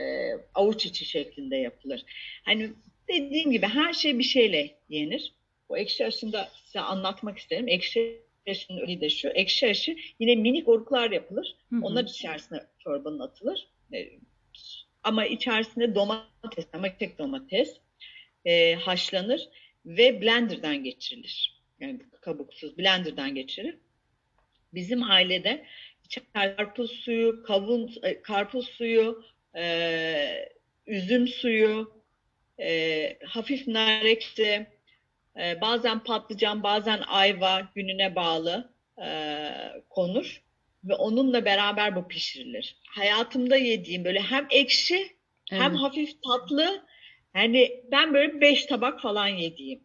avuç içi şeklinde yapılır. Hani dediğim gibi her şey bir şeyle yenir. Bu ekşi aşını da size anlatmak isterim. Ekşi aşının öyle de şu. Ekşi aşı yine minik oruklar yapılır.
Hı hı.
Onlar içerisine çorbanın atılır. E, ama içerisinde domates, ama tek domates e, haşlanır ve blenderdan geçirilir. Yani kabuksuz blenderdan geçirilir. Bizim ailede karpuz suyu, kavun, e, karpuz suyu, e, üzüm suyu, e, hafif nar ekşi, e, bazen patlıcan, bazen ayva gününe bağlı e, konur ve onunla beraber bu pişirilir. Hayatımda yediğim böyle hem ekşi hem
Evet.
hafif tatlı. Yani ben böyle beş tabak falan yediğim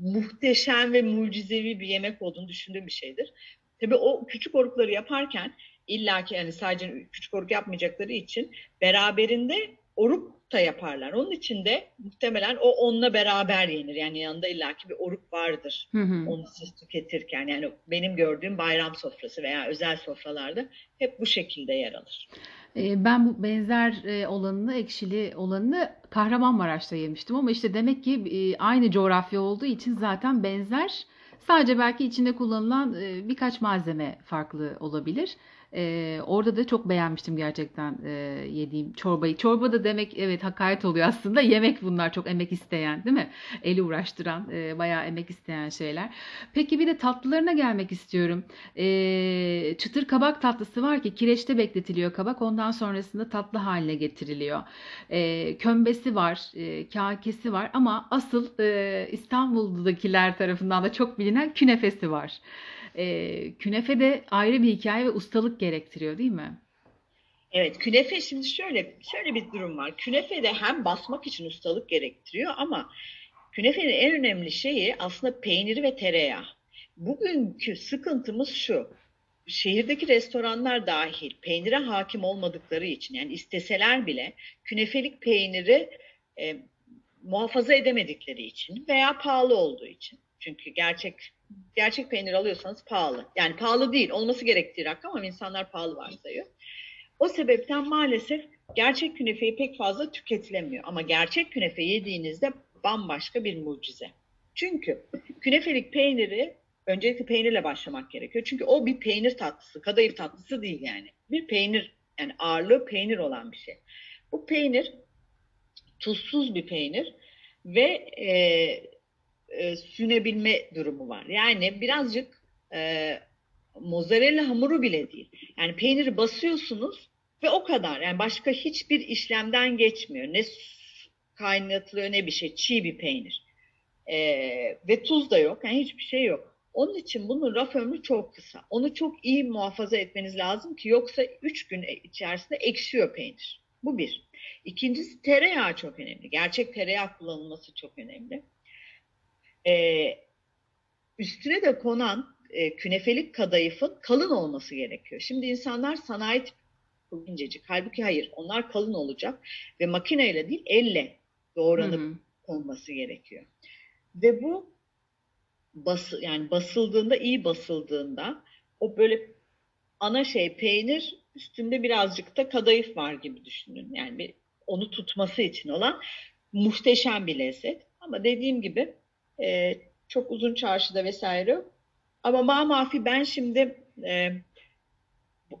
muhteşem ve mucizevi bir yemek olduğunu düşündüğüm bir şeydir. Tabii o küçük orukları yaparken illaki yani sadece küçük oruk yapmayacakları için beraberinde oruk da yaparlar. Onun için de muhtemelen o onunla beraber yenir. Yani yanında illaki bir oruk vardır.
Hı hı.
Onu siz tüketirken yani benim gördüğüm bayram sofrası veya özel sofralarda hep bu şekilde yer alır.
E, Ben bu benzer e, olanını, ekşili olanını Kahramanmaraş'ta yemiştim ama işte demek ki e, aynı coğrafya olduğu için zaten benzer. Sadece belki içinde kullanılan birkaç malzeme farklı olabilir. E, orada da çok beğenmiştim gerçekten e, yediğim çorbayı. Çorba da demek evet hakaret oluyor aslında. Yemek bunlar çok emek isteyen, değil mi? Eli uğraştıran, e, bayağı emek isteyen şeyler. Peki bir de tatlılarına gelmek istiyorum. E, çıtır kabak tatlısı var ki kireçte bekletiliyor kabak. Ondan sonrasında tatlı haline getiriliyor. E, kömbesi var, e, kakesi var ama asıl e, İstanbul'dakiler tarafından da çok bilinen künefesi var. E, künefe de ayrı bir hikaye ve ustalık gerektiriyor, değil mi?
Evet, künefe şimdi şöyle şöyle bir durum var. Künefe de hem basmak için ustalık gerektiriyor ama künefenin en önemli şeyi aslında peyniri ve tereyağı. Bugünkü sıkıntımız şu. Şehirdeki restoranlar dahil peynire hakim olmadıkları için yani isteseler bile künefelik peyniri e, muhafaza edemedikleri için veya pahalı olduğu için. Çünkü gerçek gerçek peynir alıyorsanız pahalı. Yani pahalı değil, olması gerektiği rakam ama insanlar pahalı varsayıyor. O sebepten maalesef gerçek künefeyi pek fazla tüketilemiyor. Ama gerçek künefe yediğinizde bambaşka bir mucize. Çünkü künefelik peyniri öncelikle peynirle başlamak gerekiyor. Çünkü o bir peynir tatlısı, kadayıf tatlısı değil yani. Bir peynir, yani ağırlığı peynir olan bir şey. Bu peynir tuzsuz bir peynir ve e, e, sünebilme durumu var. Yani birazcık e, mozzarella hamuru bile değil. Yani peyniri basıyorsunuz ve o kadar. Yani başka hiçbir işlemden geçmiyor. Ne kaynatılıyor ne bir şey. Çiğ bir peynir. E, ve tuz da yok. Yani hiçbir şey yok. Onun için bunun raf ömrü çok kısa. Onu çok iyi muhafaza etmeniz lazım ki yoksa 3 gün içerisinde ekşiyor peynir. Bu bir. İkincisi tereyağı çok önemli. Gerçek tereyağı kullanılması çok önemli. Ee, üstüne de konan e, künefelik kadayıfın kalın olması gerekiyor. Şimdi insanlar sanayi tipi incecik. Halbuki hayır. Onlar kalın olacak ve makineyle değil elle doğranıp
Hı hı.
konması gerekiyor. Ve bu bası, yani basıldığında iyi basıldığında o böyle ana şey peynir üstünde birazcık da kadayıf var gibi düşünün. Yani bir, onu tutması için olan muhteşem bir lezzet. Ama dediğim gibi e, çok uzun çarşıda vesaire. Ama mamafi ben şimdi e,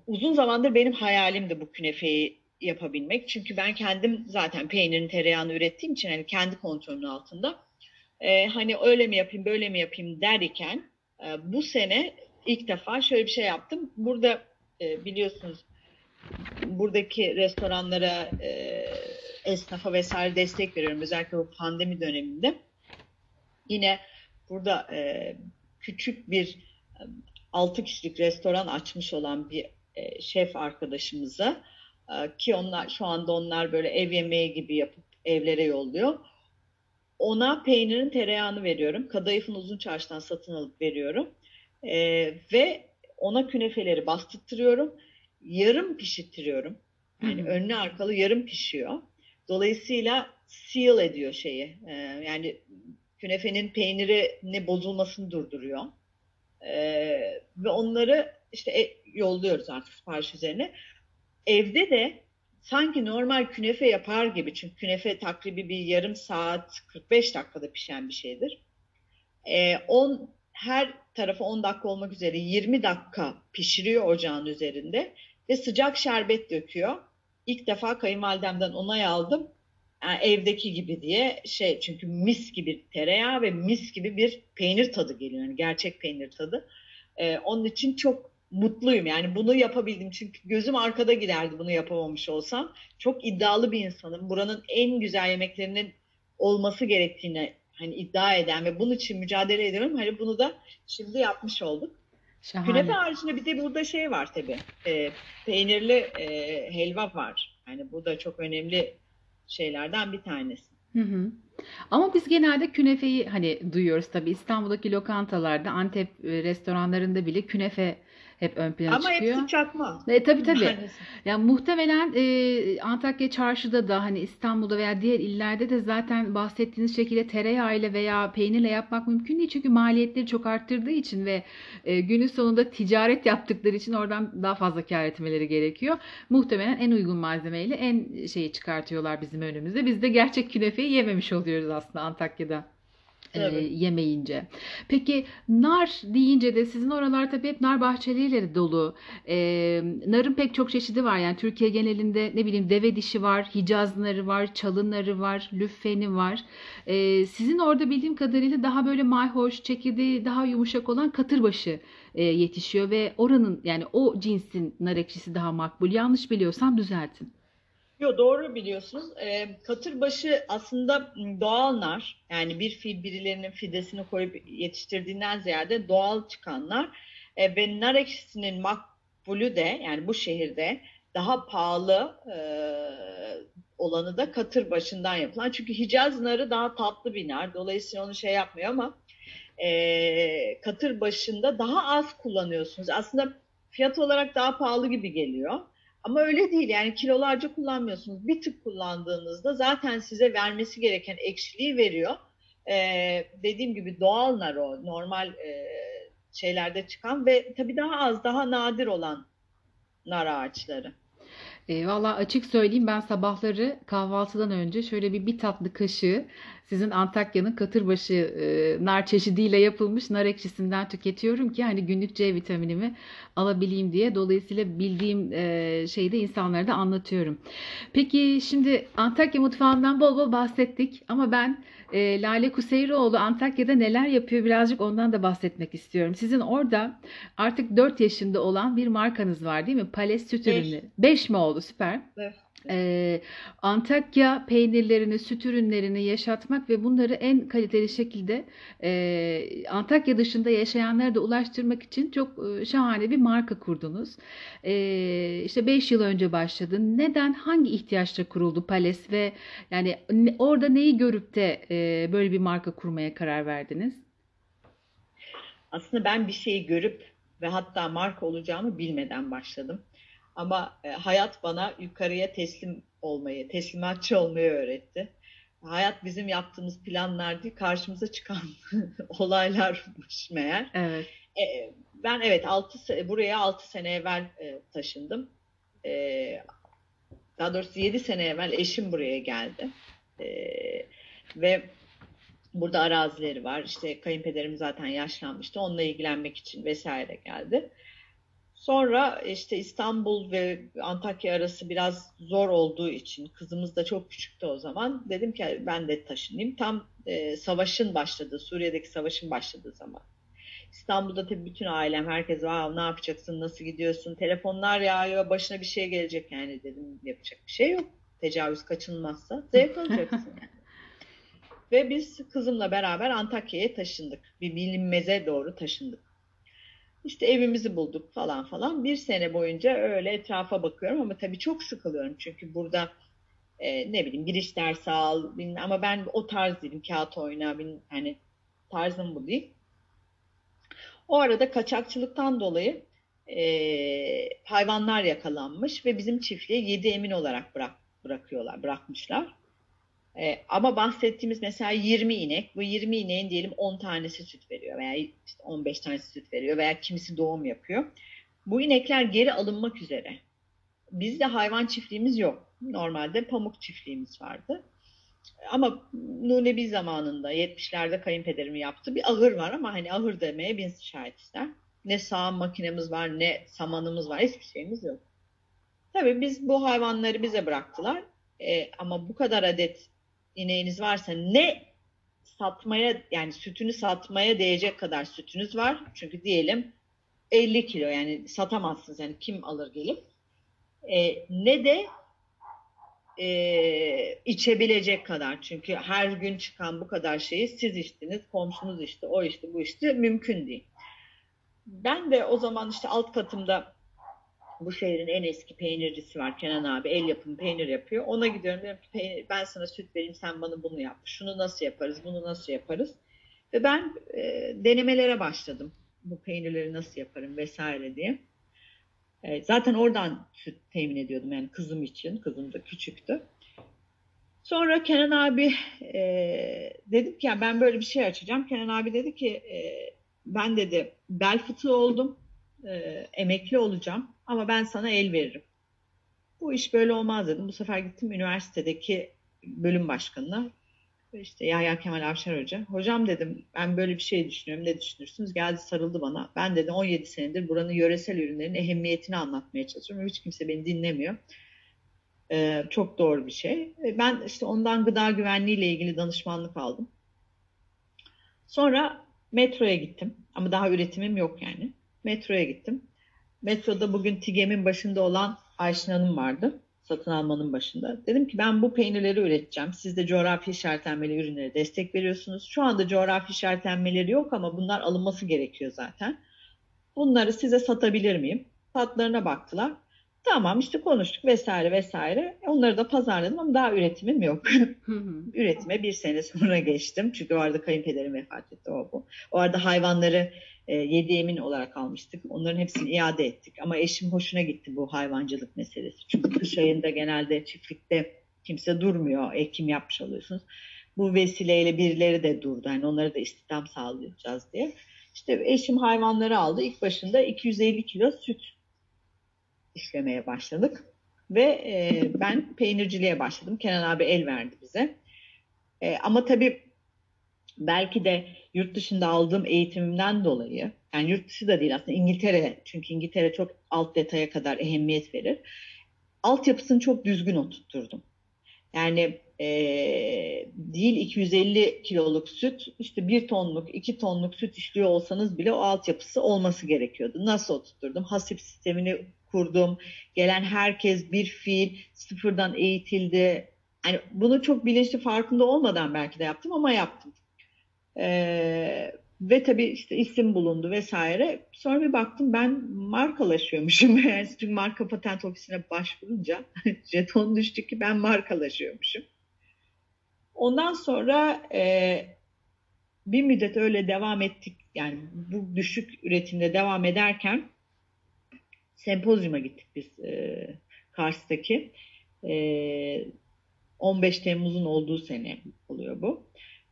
uzun zamandır benim hayalimdi bu künefeyi yapabilmek. Çünkü ben kendim zaten peynirin tereyağını ürettiğim için hani kendi kontrolümün altında e, hani öyle mi yapayım böyle mi yapayım derken e, bu sene ilk defa şöyle bir şey yaptım. Burada e, biliyorsunuz buradaki restoranlara, e, esnafa vesaire destek veriyorum. Özellikle bu pandemi döneminde. Yine burada e, küçük bir e, 6 kişilik restoran açmış olan bir e, şef arkadaşımıza e, ki onlar şu anda onlar böyle ev yemeği gibi yapıp evlere yolluyor. Ona peynirin tereyağını veriyorum. Kadayıfın uzun çarşıdan satın alıp veriyorum. E, ve ona künefeleri bastırtıyorum. Yarım pişirtiyorum. Yani
Hı hı.
önlü arkalı yarım pişiyor. Dolayısıyla seal ediyor şeyi. E, yani künefenin peynirini bozulmasını durduruyor. E, ve onları işte e, yolluyoruz artık sipariş üzerine. Evde de sanki normal künefe yapar gibi çünkü künefe takribi bir yarım saat 45 dakikada pişen bir şeydir. E, on, her tarafı 10 dakika olmak üzere 20 dakika pişiriyor ocağın üzerinde ve sıcak şerbet döküyor. İlk defa kayınvalidemden onay aldım. Yani evdeki gibi diye şey çünkü mis gibi tereyağı ve mis gibi bir peynir tadı geliyor. Yani gerçek peynir tadı. Ee, onun için çok mutluyum. Yani bunu yapabildim. Çünkü gözüm arkada giderdi bunu yapamamış olsam. Çok iddialı bir insanım. Buranın en güzel yemeklerinin olması gerektiğini hani iddia eden ve bunun için mücadele ediyorum. Hani bunu da şimdi yapmış olduk.
Şahane.
Künefe haricinde bir de burada şey var tabii. E, peynirli e, helva var. Yani bu da çok önemli şeylerden bir tanesi.
Hı hı. Ama biz genelde künefeyi hani duyuyoruz tabii İstanbul'daki lokantalarda, Antep e, restoranlarında bile künefe hep ön plana
Ama
çıkıyor.
hepsi çakma.
E, tabii tabii.
Maalesef.
Yani muhtemelen e, Antakya çarşıda da hani İstanbul'da veya diğer illerde de zaten bahsettiğiniz şekilde tereyağıyla veya peynirle yapmak mümkün değil. Çünkü maliyetleri çok arttırdığı için ve e, günün sonunda ticaret yaptıkları için oradan daha fazla kâr etmeleri gerekiyor. Muhtemelen en uygun malzemeyle en şeyi çıkartıyorlar bizim önümüze. Biz de gerçek künefeyi yememiş oluyoruz aslında Antakya'da e,
Tabii.
yemeyince. Peki nar deyince de sizin oralar tabii hep nar bahçeleriyle dolu. E, narın pek çok çeşidi var. Yani Türkiye genelinde ne bileyim deve dişi var, Hicaz narı var, çalı narı var, lüffeni var. E, sizin orada bildiğim kadarıyla daha böyle mayhoş, çekirdeği daha yumuşak olan katırbaşı e, yetişiyor ve oranın yani o cinsin nar ekşisi daha makbul. Yanlış biliyorsam düzeltin.
Yo doğru biliyorsunuz. Ee, katırbaşı aslında doğal nar. Yani bir fil birilerinin fidesini koyup yetiştirdiğinden ziyade doğal çıkanlar. Ee, ve nar ekşisinin makbulü de yani bu şehirde daha pahalı e, olanı da katırbaşından yapılan. Çünkü Hicaz narı daha tatlı bir nar. Dolayısıyla onu şey yapmıyor ama e, katırbaşında daha az kullanıyorsunuz. Aslında fiyat olarak daha pahalı gibi geliyor. Ama öyle değil yani kilolarca kullanmıyorsunuz. Bir tık kullandığınızda zaten size vermesi gereken ekşiliği veriyor. Ee, dediğim gibi doğal nar o normal e, şeylerde çıkan ve tabii daha az daha nadir olan nar ağaçları.
E, valla açık söyleyeyim ben sabahları kahvaltıdan önce şöyle bir bir tatlı kaşığı sizin Antakya'nın katırbaşı e, nar çeşidiyle yapılmış nar ekşisinden tüketiyorum ki hani günlük C vitaminimi alabileyim diye. Dolayısıyla bildiğim e, şeyi de insanlara da anlatıyorum. Peki şimdi Antakya mutfağından bol bol bahsettik ama ben e, Lale Kuseyroğlu Antakya'da neler yapıyor birazcık ondan da bahsetmek istiyorum. Sizin orada artık 4 yaşında olan bir markanız var değil mi? Pales Süt. Ürünü. 5 mi oldu? Süper.
Evet.
Ee, Antakya peynirlerini, süt ürünlerini yaşatmak ve bunları en kaliteli şekilde e, Antakya dışında yaşayanlara da ulaştırmak için çok e, şahane bir marka kurdunuz. E, işte 5 yıl önce başladı. Neden, hangi ihtiyaçla kuruldu Pales ve yani orada neyi görüp de e, böyle bir marka kurmaya karar verdiniz?
Aslında ben bir şeyi görüp ve hatta marka olacağımı bilmeden başladım. Ama e, hayat bana yukarıya teslim olmayı, teslimatçı olmayı öğretti. Hayat bizim yaptığımız planlar değil, karşımıza çıkan olaylarmış meğer.
Evet.
E, ben evet 6 buraya 6 sene evvel e, taşındım. E, daha doğrusu 7 sene evvel eşim buraya geldi. E, ve burada arazileri var. İşte kayınpederim zaten yaşlanmıştı. Onunla ilgilenmek için vesaire geldi. Sonra işte İstanbul ve Antakya arası biraz zor olduğu için kızımız da çok küçüktü o zaman. Dedim ki ben de taşınayım. Tam e, savaşın başladığı, Suriye'deki savaşın başladığı zaman. İstanbul'da tabii bütün ailem, herkes Aa, ne yapacaksın, nasıl gidiyorsun, telefonlar yağıyor, başına bir şey gelecek yani dedim yapacak bir şey yok. Tecavüz kaçınılmazsa zevk alacaksın yani. Ve biz kızımla beraber Antakya'ya taşındık. Bir bilinmeze doğru taşındık. İşte evimizi bulduk falan falan. Bir sene boyunca öyle etrafa bakıyorum ama tabii çok sıkılıyorum. Çünkü burada e, ne bileyim giriş dersi al bilmem, ama ben o tarz değilim. Kağıt oyna bilmem, hani tarzım bu değil. O arada kaçakçılıktan dolayı e, hayvanlar yakalanmış ve bizim çiftliğe yedi emin olarak bırak, bırakıyorlar, bırakmışlar. E, ama bahsettiğimiz mesela 20 inek, bu 20 ineğin diyelim 10 tanesi süt veriyor veya işte 15 tanesi süt veriyor veya kimisi doğum yapıyor. Bu inekler geri alınmak üzere. Bizde hayvan çiftliğimiz yok. Normalde pamuk çiftliğimiz vardı. Ama Nunebi zamanında 70'lerde kayınpederim yaptı. Bir ahır var ama hani ahır demeye bin şahit ister. Ne sağım makinemiz var ne samanımız var. Hiçbir şeyimiz yok. Tabii biz bu hayvanları bize bıraktılar. E, ama bu kadar adet ineğiniz varsa ne satmaya yani sütünü satmaya değecek kadar sütünüz var. Çünkü diyelim 50 kilo yani satamazsınız yani kim alır gelip e, ne de e, içebilecek kadar çünkü her gün çıkan bu kadar şeyi siz içtiniz komşunuz içti o içti bu içti mümkün değil. Ben de o zaman işte alt katımda bu şehrin en eski peynircisi var Kenan abi el yapımı peynir yapıyor. Ona gidiyorum diyorum ki peynir, ben sana süt vereyim sen bana bunu yap. Şunu nasıl yaparız bunu nasıl yaparız. Ve ben e, denemelere başladım. Bu peynirleri nasıl yaparım vesaire diye. E, zaten oradan süt temin ediyordum yani kızım için. Kızım da küçüktü. Sonra Kenan abi e, dedim ki ya ben böyle bir şey açacağım. Kenan abi dedi ki e, ben dedi bel fıtığı oldum. E, emekli olacağım ama ben sana el veririm. Bu iş böyle olmaz dedim. Bu sefer gittim üniversitedeki bölüm başkanına. İşte Yahya Kemal Avşar Hoca. Hocam dedim ben böyle bir şey düşünüyorum. Ne düşünürsünüz? Geldi sarıldı bana. Ben dedim 17 senedir buranın yöresel ürünlerin ehemmiyetini anlatmaya çalışıyorum. Hiç kimse beni dinlemiyor. Ee, çok doğru bir şey. Ben işte ondan gıda güvenliği ile ilgili danışmanlık aldım. Sonra metroya gittim. Ama daha üretimim yok yani. Metroya gittim. Metroda bugün TİGEM'in başında olan Ayşin Hanım vardı. Satın almanın başında. Dedim ki ben bu peynirleri üreteceğim. Siz de coğrafi işaretlenmeli ürünlere destek veriyorsunuz. Şu anda coğrafi işaretlenmeleri yok ama bunlar alınması gerekiyor zaten. Bunları size satabilir miyim? Tatlarına baktılar. Tamam işte konuştuk vesaire vesaire. Onları da pazarladım ama daha üretimim yok. Üretime bir sene sonra geçtim. Çünkü o arada kayınpederim vefat etti o bu. O arada hayvanları e, yedi emin olarak almıştık. Onların hepsini iade ettik. Ama eşim hoşuna gitti bu hayvancılık meselesi. Çünkü kış ayında genelde çiftlikte kimse durmuyor. Ekim yapmış oluyorsunuz. Bu vesileyle birileri de durdu. Yani onlara da istihdam sağlayacağız diye. İşte eşim hayvanları aldı. İlk başında 250 kilo süt işlemeye başladık. Ve e, ben peynirciliğe başladım. Kenan abi el verdi bize. E, ama tabii belki de yurt dışında aldığım eğitimimden dolayı yani yurt dışı da değil aslında İngiltere çünkü İngiltere çok alt detaya kadar ehemmiyet verir. Altyapısını çok düzgün oturtturdum. Yani e, değil 250 kiloluk süt işte 1 tonluk 2 tonluk süt işliyor olsanız bile o altyapısı olması gerekiyordu. Nasıl oturtturdum? Hasip sistemini kurdum. Gelen herkes bir fiil sıfırdan eğitildi. Yani bunu çok bilinçli farkında olmadan belki de yaptım ama yaptım. Ee, ve tabii işte isim bulundu vesaire. Sonra bir baktım ben markalaşıyormuşum. Yani çünkü marka patent ofisine başvurunca jeton düştü ki ben markalaşıyormuşum. Ondan sonra e, bir müddet öyle devam ettik. Yani bu düşük üretimde devam ederken sempozyuma gittik biz e, Kars'taki. E, 15 Temmuz'un olduğu sene oluyor bu.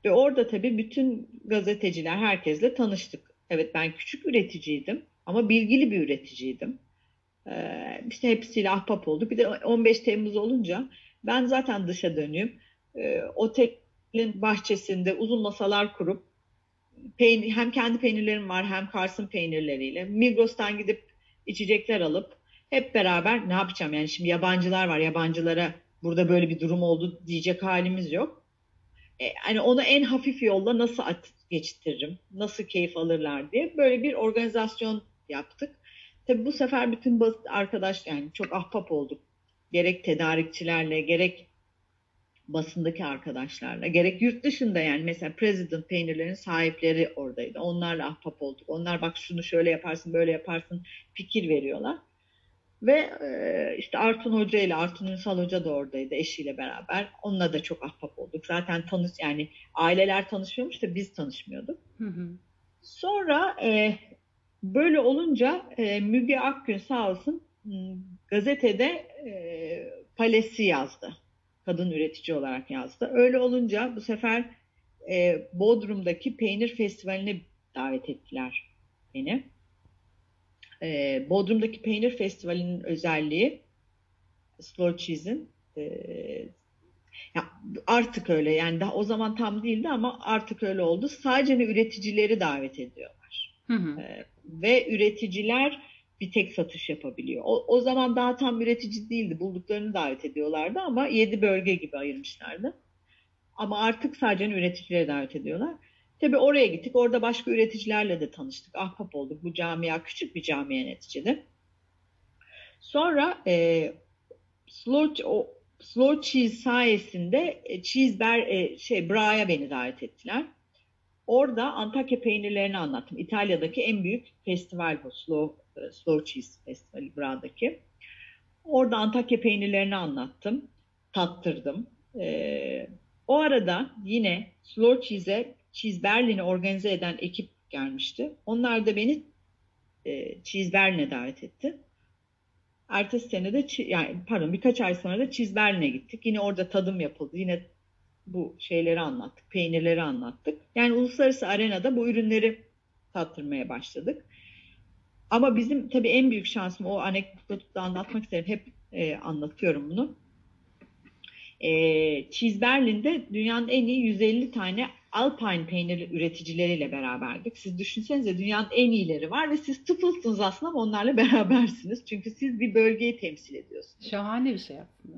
Ve orada tabii bütün gazeteciler herkesle tanıştık. Evet ben küçük üreticiydim ama bilgili bir üreticiydim. Ee, işte hepsiyle ahbap olduk. Bir de 15 Temmuz olunca ben zaten dışa dönüyorum. Ee, otelin bahçesinde uzun masalar kurup peynir, hem kendi peynirlerim var hem Kars'ın peynirleriyle Migros'tan gidip içecekler alıp hep beraber ne yapacağım yani şimdi yabancılar var yabancılara burada böyle bir durum oldu diyecek halimiz yok e, hani onu en hafif yolla nasıl at geçtiririm, nasıl keyif alırlar diye böyle bir organizasyon yaptık. Tabi bu sefer bütün arkadaş yani çok ahbap olduk. Gerek tedarikçilerle, gerek basındaki arkadaşlarla, gerek yurt dışında yani mesela President peynirlerin sahipleri oradaydı. Onlarla ahbap olduk. Onlar bak şunu şöyle yaparsın, böyle yaparsın fikir veriyorlar. Ve e, işte Artun Hoca ile Artun Ünsal Hoca da oradaydı eşiyle beraber. Onunla da çok ahbap olduk. Zaten tanış yani aileler tanışıyormuş da biz tanışmıyorduk. Hı hı. Sonra e, böyle olunca e, Müge Akgün sağ olsun gazetede e, Palesi yazdı. Kadın üretici olarak yazdı. Öyle olunca bu sefer e, Bodrum'daki peynir festivaline davet ettiler beni e, Bodrum'daki Peynir Festivali'nin özelliği Slow Cheese'in e, ya artık öyle yani daha o zaman tam değildi ama artık öyle oldu. Sadece üreticileri davet ediyorlar. Hı hı. E, ve üreticiler bir tek satış yapabiliyor. O, o zaman daha tam üretici değildi. Bulduklarını davet ediyorlardı ama yedi bölge gibi ayırmışlardı. Ama artık sadece üreticileri davet ediyorlar. Tabii oraya gittik. Orada başka üreticilerle de tanıştık. Ahbap olduk. Bu camia küçük bir camia neticede. Sonra e, slow, o, slow cheese sayesinde e, cheese ber, e, şey Bra'ya beni davet ettiler. Orada Antakya peynirlerini anlattım. İtalya'daki en büyük festival bu. Slow, slow Cheese Festivali Bra'daki. Orada Antakya peynirlerini anlattım. Tattırdım. Ee, o arada yine Slow Cheese'e Cheese Berlin'i organize eden ekip gelmişti. Onlar da beni e, Cheese Berlin'e davet etti. Ertesi sene de yani pardon birkaç ay sonra da Cheese Berlin'e gittik. Yine orada tadım yapıldı. Yine bu şeyleri anlattık, peynirleri anlattık. Yani uluslararası arenada bu ürünleri tattırmaya başladık. Ama bizim tabii en büyük şansım o anekdotu da anlatmak isterim. Hep e, anlatıyorum bunu. E, Cheese Berlin'de dünyanın en iyi 150 tane Alpine peynir üreticileriyle beraberdik. Siz düşünsenize dünyanın en iyileri var ve siz tıfılsınız aslında ama onlarla berabersiniz. Çünkü siz bir bölgeyi temsil ediyorsunuz.
Şahane bir şey aslında.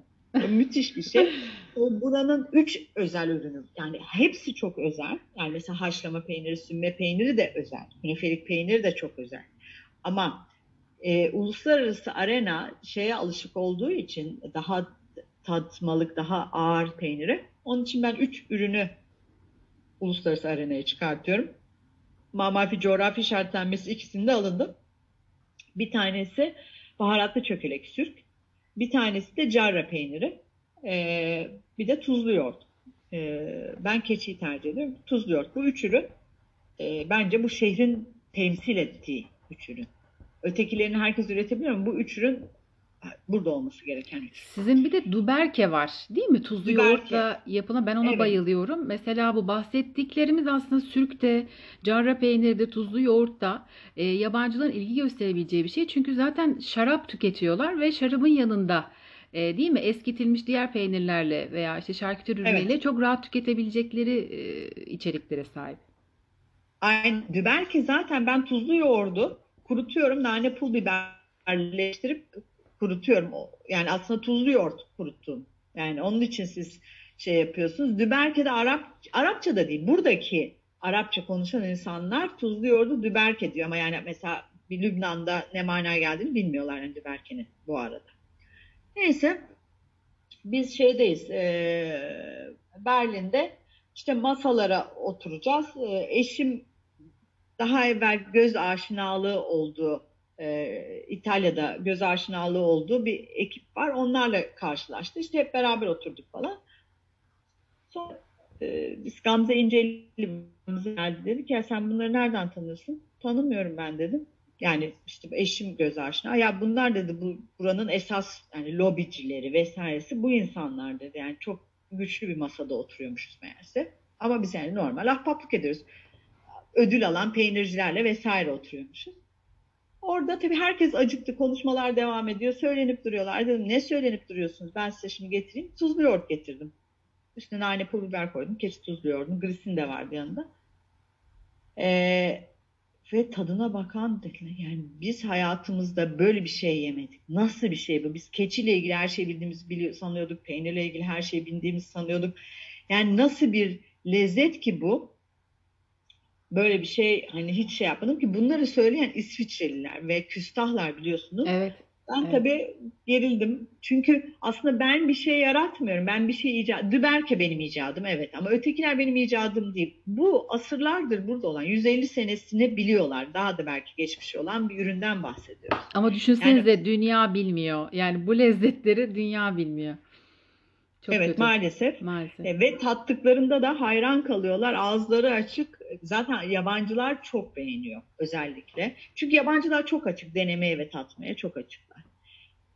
Müthiş bir şey. Buranın üç özel ürünü. Yani hepsi çok özel. Yani mesela haşlama peyniri, sümme peyniri de özel. Künefelik peyniri de çok özel. Ama e, uluslararası arena şeye alışık olduğu için daha tatmalık, daha ağır peyniri. Onun için ben üç ürünü uluslararası arenaya çıkartıyorum. Mamafi coğrafi işaretlenmesi ikisinde alındı. Bir tanesi baharatlı çökelek sürk. Bir tanesi de carra peyniri. Ee, bir de tuzlu yoğurt. Ee, ben keçiyi tercih ediyorum. Tuzlu yoğurt. Bu üç ürün e, bence bu şehrin temsil ettiği üç ürün. Ötekilerini herkes üretebilir ama bu üç ürün burada olması gereken üç.
Sizin bir de duberke var değil mi? Tuzlu
Duberke.
yoğurtla yapılan ben ona
Evet.
bayılıyorum. Mesela bu bahsettiklerimiz aslında sürükte, carra peynirde, tuzlu yoğurtta e, yabancıların ilgi gösterebileceği bir şey. Çünkü zaten şarap tüketiyorlar ve şarabın yanında e, değil mi? Eskitilmiş diğer peynirlerle veya işte şarküteri
Evet.
çok rahat tüketebilecekleri e, içeriklere sahip.
Aynı düberki zaten ben tuzlu yoğurdu kurutuyorum. Nane pul biberleştirip kurutuyorum. Yani aslında tuzlu yoğurt kuruttum. Yani onun için siz şey yapıyorsunuz. Düberke de Arap, Arapça da değil. Buradaki Arapça konuşan insanlar tuzlu yoğurdu düberke diyor. Ama yani mesela bir Lübnan'da ne manaya geldiğini bilmiyorlar yani düberkenin bu arada. Neyse biz şeydeyiz eee, Berlin'de işte masalara oturacağız. Eee, eşim daha evvel göz aşinalığı olduğu e, İtalya'da göz aşinalığı olduğu bir ekip var. Onlarla karşılaştı. İşte hep beraber oturduk falan. Sonra e, biz Gamze İnceli'mize geldi. Dedi ki ya sen bunları nereden tanıyorsun? Tanımıyorum ben dedim. Yani işte eşim göz aşina. Ya bunlar dedi bu buranın esas yani lobicileri vesairesi bu insanlar dedi. Yani çok güçlü bir masada oturuyormuşuz meğerse. Ama biz yani normal ahbaplık ediyoruz ödül alan peynircilerle vesaire oturuyormuşuz. Orada tabii herkes acıktı. Konuşmalar devam ediyor. Söylenip duruyorlar. Dedim ne söylenip duruyorsunuz? Ben size şimdi getireyim. Tuzlu yoğurt getirdim. Üstüne nane pul biber koydum. Keçi tuzlu yoğurdum. Grisin de vardı yanında. Ee, ve tadına bakan dediler. Yani biz hayatımızda böyle bir şey yemedik. Nasıl bir şey bu? Biz keçiyle ilgili her şeyi bildiğimizi biliyor, sanıyorduk. Peynirle ilgili her şeyi bildiğimizi sanıyorduk. Yani nasıl bir lezzet ki bu? Böyle bir şey hani hiç şey yapmadım ki bunları söyleyen İsviçreliler ve küstahlar biliyorsunuz.
Evet.
Ben
evet.
tabii gerildim. Çünkü aslında ben bir şey yaratmıyorum. Ben bir şey icat... Düberke benim icadım evet ama ötekiler benim icadım değil. Bu asırlardır burada olan 150 senesini biliyorlar. Daha da belki geçmiş olan bir üründen bahsediyoruz.
Ama düşünsenize dünya bilmiyor. Yani bu lezzetleri dünya bilmiyor. Çok
evet
kötü.
maalesef.
Maalesef.
E, ve tattıklarında da hayran kalıyorlar. Ağızları açık. Zaten yabancılar çok beğeniyor özellikle. Çünkü yabancılar çok açık denemeye ve tatmaya çok açıklar.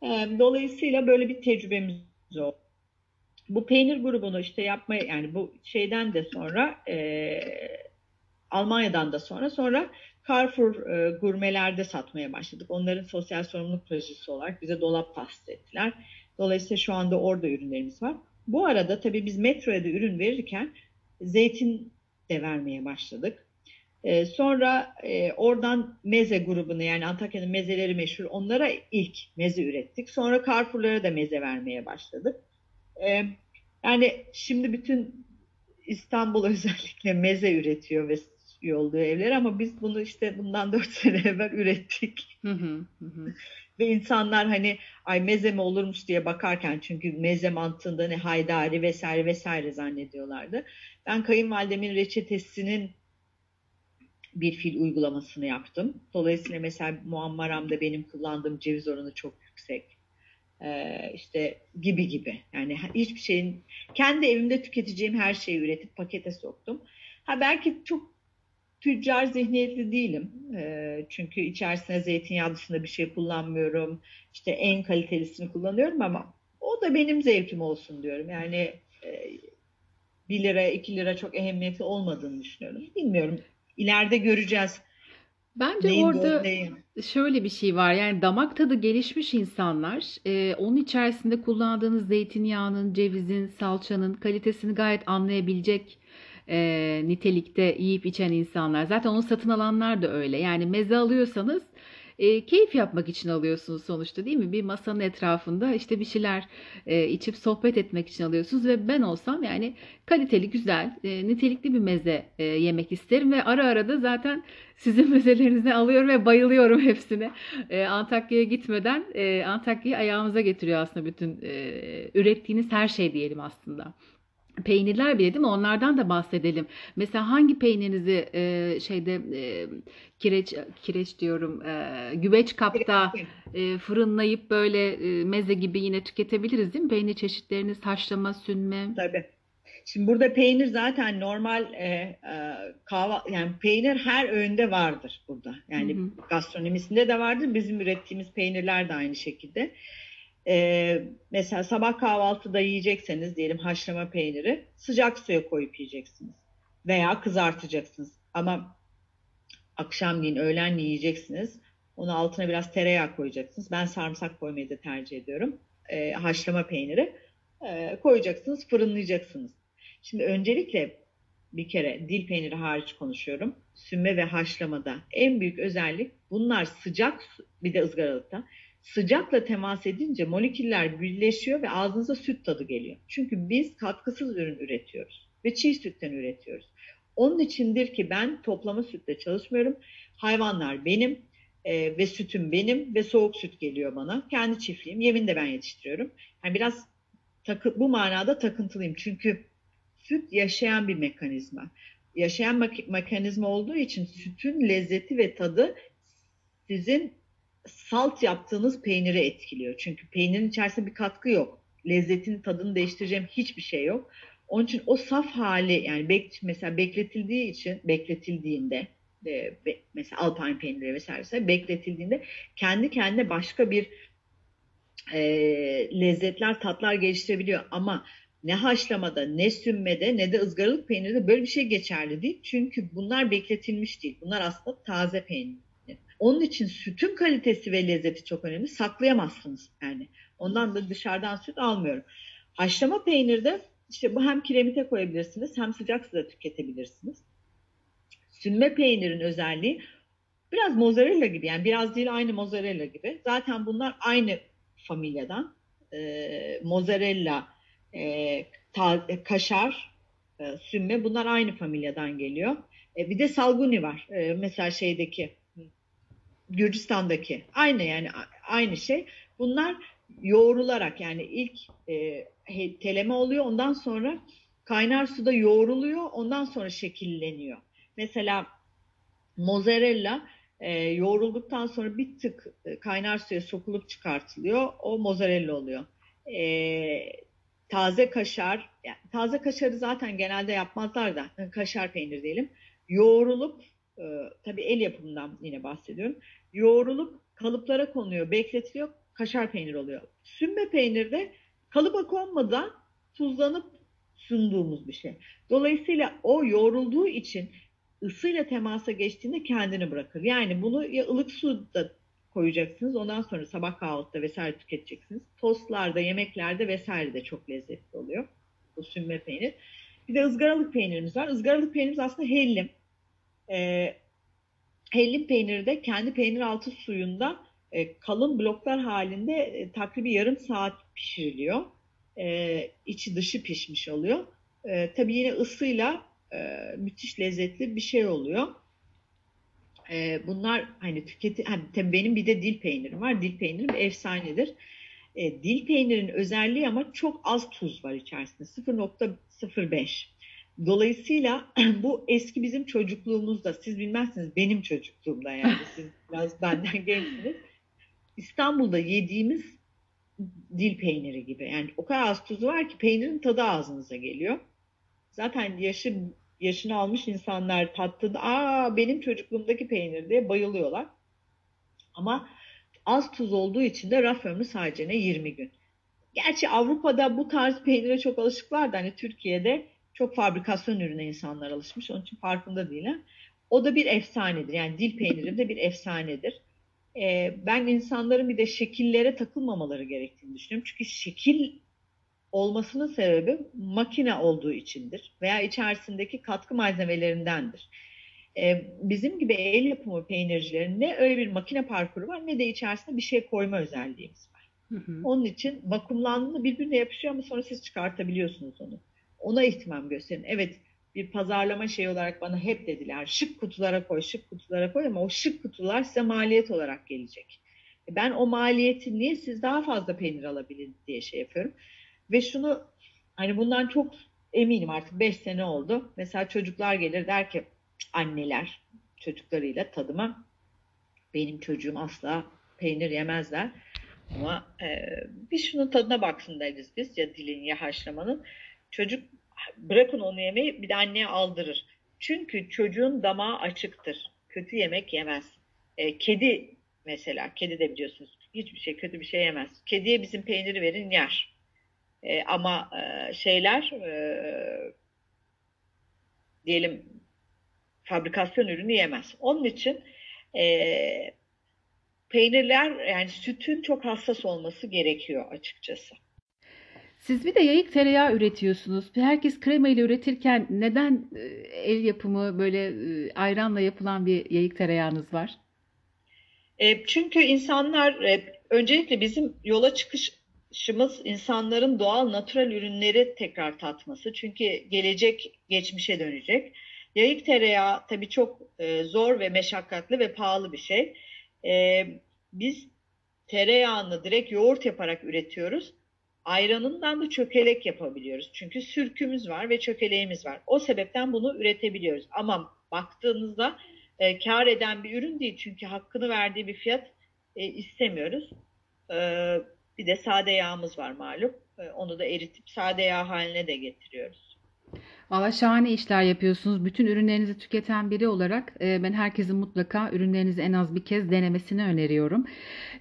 E, dolayısıyla böyle bir tecrübemiz oldu. Bu peynir grubunu işte yapmaya yani bu şeyden de sonra e, Almanya'dan da sonra sonra Carrefour e, gurmelerde satmaya başladık. Onların sosyal sorumluluk projesi olarak bize dolap tahsis ettiler. Dolayısıyla şu anda orada ürünlerimiz var. Bu arada tabii biz metroya da ürün verirken zeytin de vermeye başladık. Ee, sonra e, oradan meze grubunu yani Antakya'nın mezeleri meşhur onlara ilk meze ürettik. Sonra Carrefour'lara da meze vermeye başladık. Ee, yani şimdi bütün İstanbul özellikle meze üretiyor ve yolluyor evlere ama biz bunu işte bundan 4 sene evvel ürettik.
Hı, hı hı.
Ve insanlar hani ay meze mi olurmuş diye bakarken çünkü meze mantığında ne haydari vesaire vesaire zannediyorlardı. Ben kayınvalidemin reçetesinin bir fil uygulamasını yaptım. Dolayısıyla mesela muammaramda benim kullandığım ceviz oranı çok yüksek. Ee, işte gibi gibi. Yani hiçbir şeyin kendi evimde tüketeceğim her şeyi üretip pakete soktum. Ha belki çok tüccar zihniyetli değilim. Ee, çünkü içerisine zeytinyağı dışında bir şey kullanmıyorum. İşte en kalitelisini kullanıyorum ama o da benim zevkim olsun diyorum. Yani e, 1 lira 2 lira çok ehemmiyetli olmadığını düşünüyorum. Bilmiyorum. İleride göreceğiz.
Bence
Neyin
orada
neyin-
şöyle bir şey var. Yani damak tadı gelişmiş insanlar, e, onun içerisinde kullandığınız zeytinyağının, cevizin, salçanın kalitesini gayet anlayabilecek e, nitelikte yiyip içen insanlar. Zaten onu satın alanlar da öyle. Yani meze alıyorsanız e, keyif yapmak için alıyorsunuz sonuçta değil mi? Bir masanın etrafında işte bir şeyler e, içip sohbet etmek için alıyorsunuz ve ben olsam yani kaliteli, güzel, e, nitelikli bir meze e, yemek isterim ve ara ara da zaten sizin mezelerinizi alıyorum ve bayılıyorum hepsine. E, Antakya'ya gitmeden e, Antakya'yı ayağımıza getiriyor aslında bütün e, ürettiğiniz her şey diyelim aslında. Peynirler bile değil mi? Onlardan da bahsedelim. Mesela hangi peynirinizi e, şeyde e, kireç kireç diyorum e, güveç kapta e, fırınlayıp böyle e, meze gibi yine tüketebiliriz değil mi? Peynir çeşitleriniz haşlama, sünme.
Tabii. Şimdi burada peynir zaten normal e, e, kahva yani peynir her öğünde vardır burada. Yani
Hı hı.
gastronomisinde de vardır. Bizim ürettiğimiz peynirler de aynı şekilde. E, mesela sabah kahvaltıda yiyecekseniz diyelim haşlama peyniri sıcak suya koyup yiyeceksiniz. Veya kızartacaksınız. Ama akşamleyin, öğlenleyin yiyeceksiniz. Onun altına biraz tereyağı koyacaksınız. Ben sarımsak koymayı da tercih ediyorum. E, haşlama peyniri e, koyacaksınız, fırınlayacaksınız. Şimdi öncelikle bir kere dil peyniri hariç konuşuyorum. Sümme ve haşlamada en büyük özellik bunlar sıcak bir de ızgaralıkta sıcakla temas edince moleküller birleşiyor ve ağzınıza süt tadı geliyor. Çünkü biz katkısız ürün üretiyoruz ve çiğ sütten üretiyoruz. Onun içindir ki ben toplama sütle çalışmıyorum. Hayvanlar benim e, ve sütüm benim ve soğuk süt geliyor bana. Kendi çiftliğim, yemini de ben yetiştiriyorum. Yani biraz takı, bu manada takıntılıyım. Çünkü süt yaşayan bir mekanizma. Yaşayan mek- mekanizma olduğu için sütün lezzeti ve tadı sizin salt yaptığınız peyniri etkiliyor. Çünkü peynirin içerisinde bir katkı yok. Lezzetini, tadını değiştireceğim hiçbir şey yok. Onun için o saf hali yani bek, mesela bekletildiği için bekletildiğinde e, be- mesela alpine peyniri vesaire bekletildiğinde kendi kendine başka bir e, lezzetler, tatlar geliştirebiliyor. Ama ne haşlamada, ne sümmede, ne de ızgaralık peynirde böyle bir şey geçerli değil. Çünkü bunlar bekletilmiş değil. Bunlar aslında taze peynir. Onun için sütün kalitesi ve lezzeti çok önemli. Saklayamazsınız yani. Ondan da dışarıdan süt almıyorum. Haşlama peynirde işte bu hem kiremite koyabilirsiniz hem sıcak suda tüketebilirsiniz. Sümme peynirin özelliği biraz mozzarella gibi yani biraz değil aynı mozzarella gibi. Zaten bunlar aynı familyadan. Ee, mozzarella, e, ta- e, kaşar, e, sümme bunlar aynı familyadan geliyor. E, bir de salguni var. E, mesela şeydeki Gürcistan'daki aynı yani aynı şey. Bunlar yoğrularak yani ilk e, teleme oluyor ondan sonra kaynar suda yoğruluyor ondan sonra şekilleniyor. Mesela mozzarella e, yoğrulduktan sonra bir tık e, kaynar suya sokulup çıkartılıyor. O mozzarella oluyor. E, taze kaşar, yani taze kaşarı zaten genelde yapmazlar da kaşar peynir diyelim. Yoğrulup e, tabii el yapımından yine bahsediyorum. Yoğrulup kalıplara konuyor, bekletiliyor, kaşar peynir oluyor. Sümme peynir de kalıba konmadan tuzlanıp sunduğumuz bir şey. Dolayısıyla o yoğrulduğu için ısıyla temasa geçtiğinde kendini bırakır. Yani bunu ya ılık suda koyacaksınız. Ondan sonra sabah kahvaltıda vesaire tüketeceksiniz. Tostlarda, yemeklerde vesaire de çok lezzetli oluyor. Bu sümme peynir. Bir de ızgaralık peynirimiz var. Izgaralık peynirimiz aslında hellim. Ee, hellim peyniri de kendi peynir altı suyunda e, kalın bloklar halinde e, takribi yarım saat pişiriliyor. E, içi dışı pişmiş oluyor. E, tabii yine ısıyla e, müthiş lezzetli bir şey oluyor. E, bunlar hani tüketi hani tabii benim bir de dil peynirim var. Dil peynirim efsanedir. E, dil peynirinin özelliği ama çok az tuz var içerisinde. 0.05. Dolayısıyla bu eski bizim çocukluğumuzda. Siz bilmezsiniz benim çocukluğumda yani. Siz biraz benden gençsiniz. İstanbul'da yediğimiz dil peyniri gibi. Yani o kadar az tuzu var ki peynirin tadı ağzınıza geliyor. Zaten yaşı yaşını almış insanlar tattığında aa benim çocukluğumdaki peynir diye bayılıyorlar. Ama az tuz olduğu için de raf ömrü sadece ne 20 gün. Gerçi Avrupa'da bu tarz peynire çok alışıklar da hani Türkiye'de çok fabrikasyon ürüne insanlar alışmış. Onun için farkında değiller. O da bir efsanedir. Yani dil peyniri de bir efsanedir. Ee, ben insanların bir de şekillere takılmamaları gerektiğini düşünüyorum. Çünkü şekil olmasının sebebi makine olduğu içindir veya içerisindeki katkı malzemelerindendir. Ee, bizim gibi el yapımı peynircilerin ne öyle bir makine parkuru var ne de içerisinde bir şey koyma özelliğimiz var.
Hı hı.
Onun için vakumlandığında birbirine yapışıyor ama sonra siz çıkartabiliyorsunuz onu. Ona ihtimam gösterin. Evet bir pazarlama şey olarak bana hep dediler şık kutulara koy, şık kutulara koy ama o şık kutular size maliyet olarak gelecek. E, Ben o maliyeti niye siz daha fazla peynir alabilin diye şey yapıyorum. Ve şunu hani bundan çok eminim artık 5 sene oldu. Mesela çocuklar gelir der ki anneler çocuklarıyla tadıma benim çocuğum asla peynir yemezler. Ama e, bir şunun tadına baksın deriz biz ya dilin ya haşlamanın. Çocuk bırakın onu yemeyi bir de anneye aldırır. Çünkü çocuğun damağı açıktır. Kötü yemek yemez. E, kedi mesela, kedi de biliyorsunuz hiçbir şey kötü bir şey yemez. Kediye bizim peyniri verin yer. E, ama e, şeyler e, diyelim fabrikasyon ürünü yemez. Onun için e, peynirler yani sütün çok hassas olması gerekiyor açıkçası.
Siz bir de yayık tereyağı üretiyorsunuz. Herkes krema ile üretirken neden e, el yapımı böyle e, ayranla yapılan bir yayık tereyağınız var?
E, çünkü insanlar öncelikle bizim yola çıkışımız insanların doğal natural ürünleri tekrar tatması. Çünkü gelecek geçmişe dönecek. Yayık tereyağı tabii çok zor ve meşakkatli ve pahalı bir şey. Biz tereyağını direkt yoğurt yaparak üretiyoruz. Ayranından da çökelek yapabiliyoruz. Çünkü sürkümüz var ve çökeleğimiz var. O sebepten bunu üretebiliyoruz. Ama baktığınızda e, kar eden bir ürün değil. Çünkü hakkını verdiği bir fiyat e, istemiyoruz. E, bir de sade yağımız var malum. E, onu da eritip sade yağ haline de getiriyoruz.
Valla şahane işler yapıyorsunuz. Bütün ürünlerinizi tüketen biri olarak e, ben herkesin mutlaka ürünlerinizi en az bir kez denemesini öneriyorum.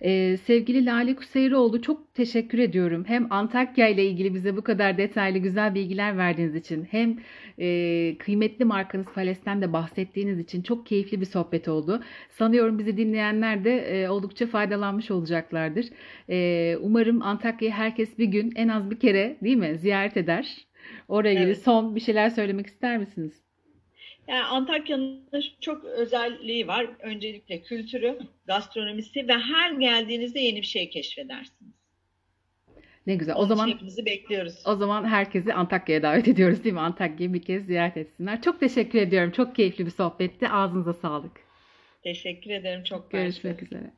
E, sevgili Lale Kuseyroğlu çok teşekkür ediyorum. Hem Antakya ile ilgili bize bu kadar detaylı güzel bilgiler verdiğiniz için hem e, kıymetli markanız Fales'ten de bahsettiğiniz için çok keyifli bir sohbet oldu. Sanıyorum bizi dinleyenler de e, oldukça faydalanmış olacaklardır. E, umarım Antakya'yı herkes bir gün en az bir kere değil mi ziyaret eder. Oraya ilgili
Evet.
son bir şeyler söylemek ister misiniz?
Yani Antakya'nın çok özelliği var. Öncelikle kültürü, gastronomisi ve her geldiğinizde yeni bir şey keşfedersiniz.
Ne güzel. O
Onun
zaman
hepinizi bekliyoruz.
o zaman herkesi Antakya'ya davet ediyoruz değil mi? Antakya'yı bir kez ziyaret etsinler. Çok teşekkür ediyorum. Çok keyifli bir sohbetti. Ağzınıza sağlık.
Teşekkür ederim. Çok.
Görüşmek üzere.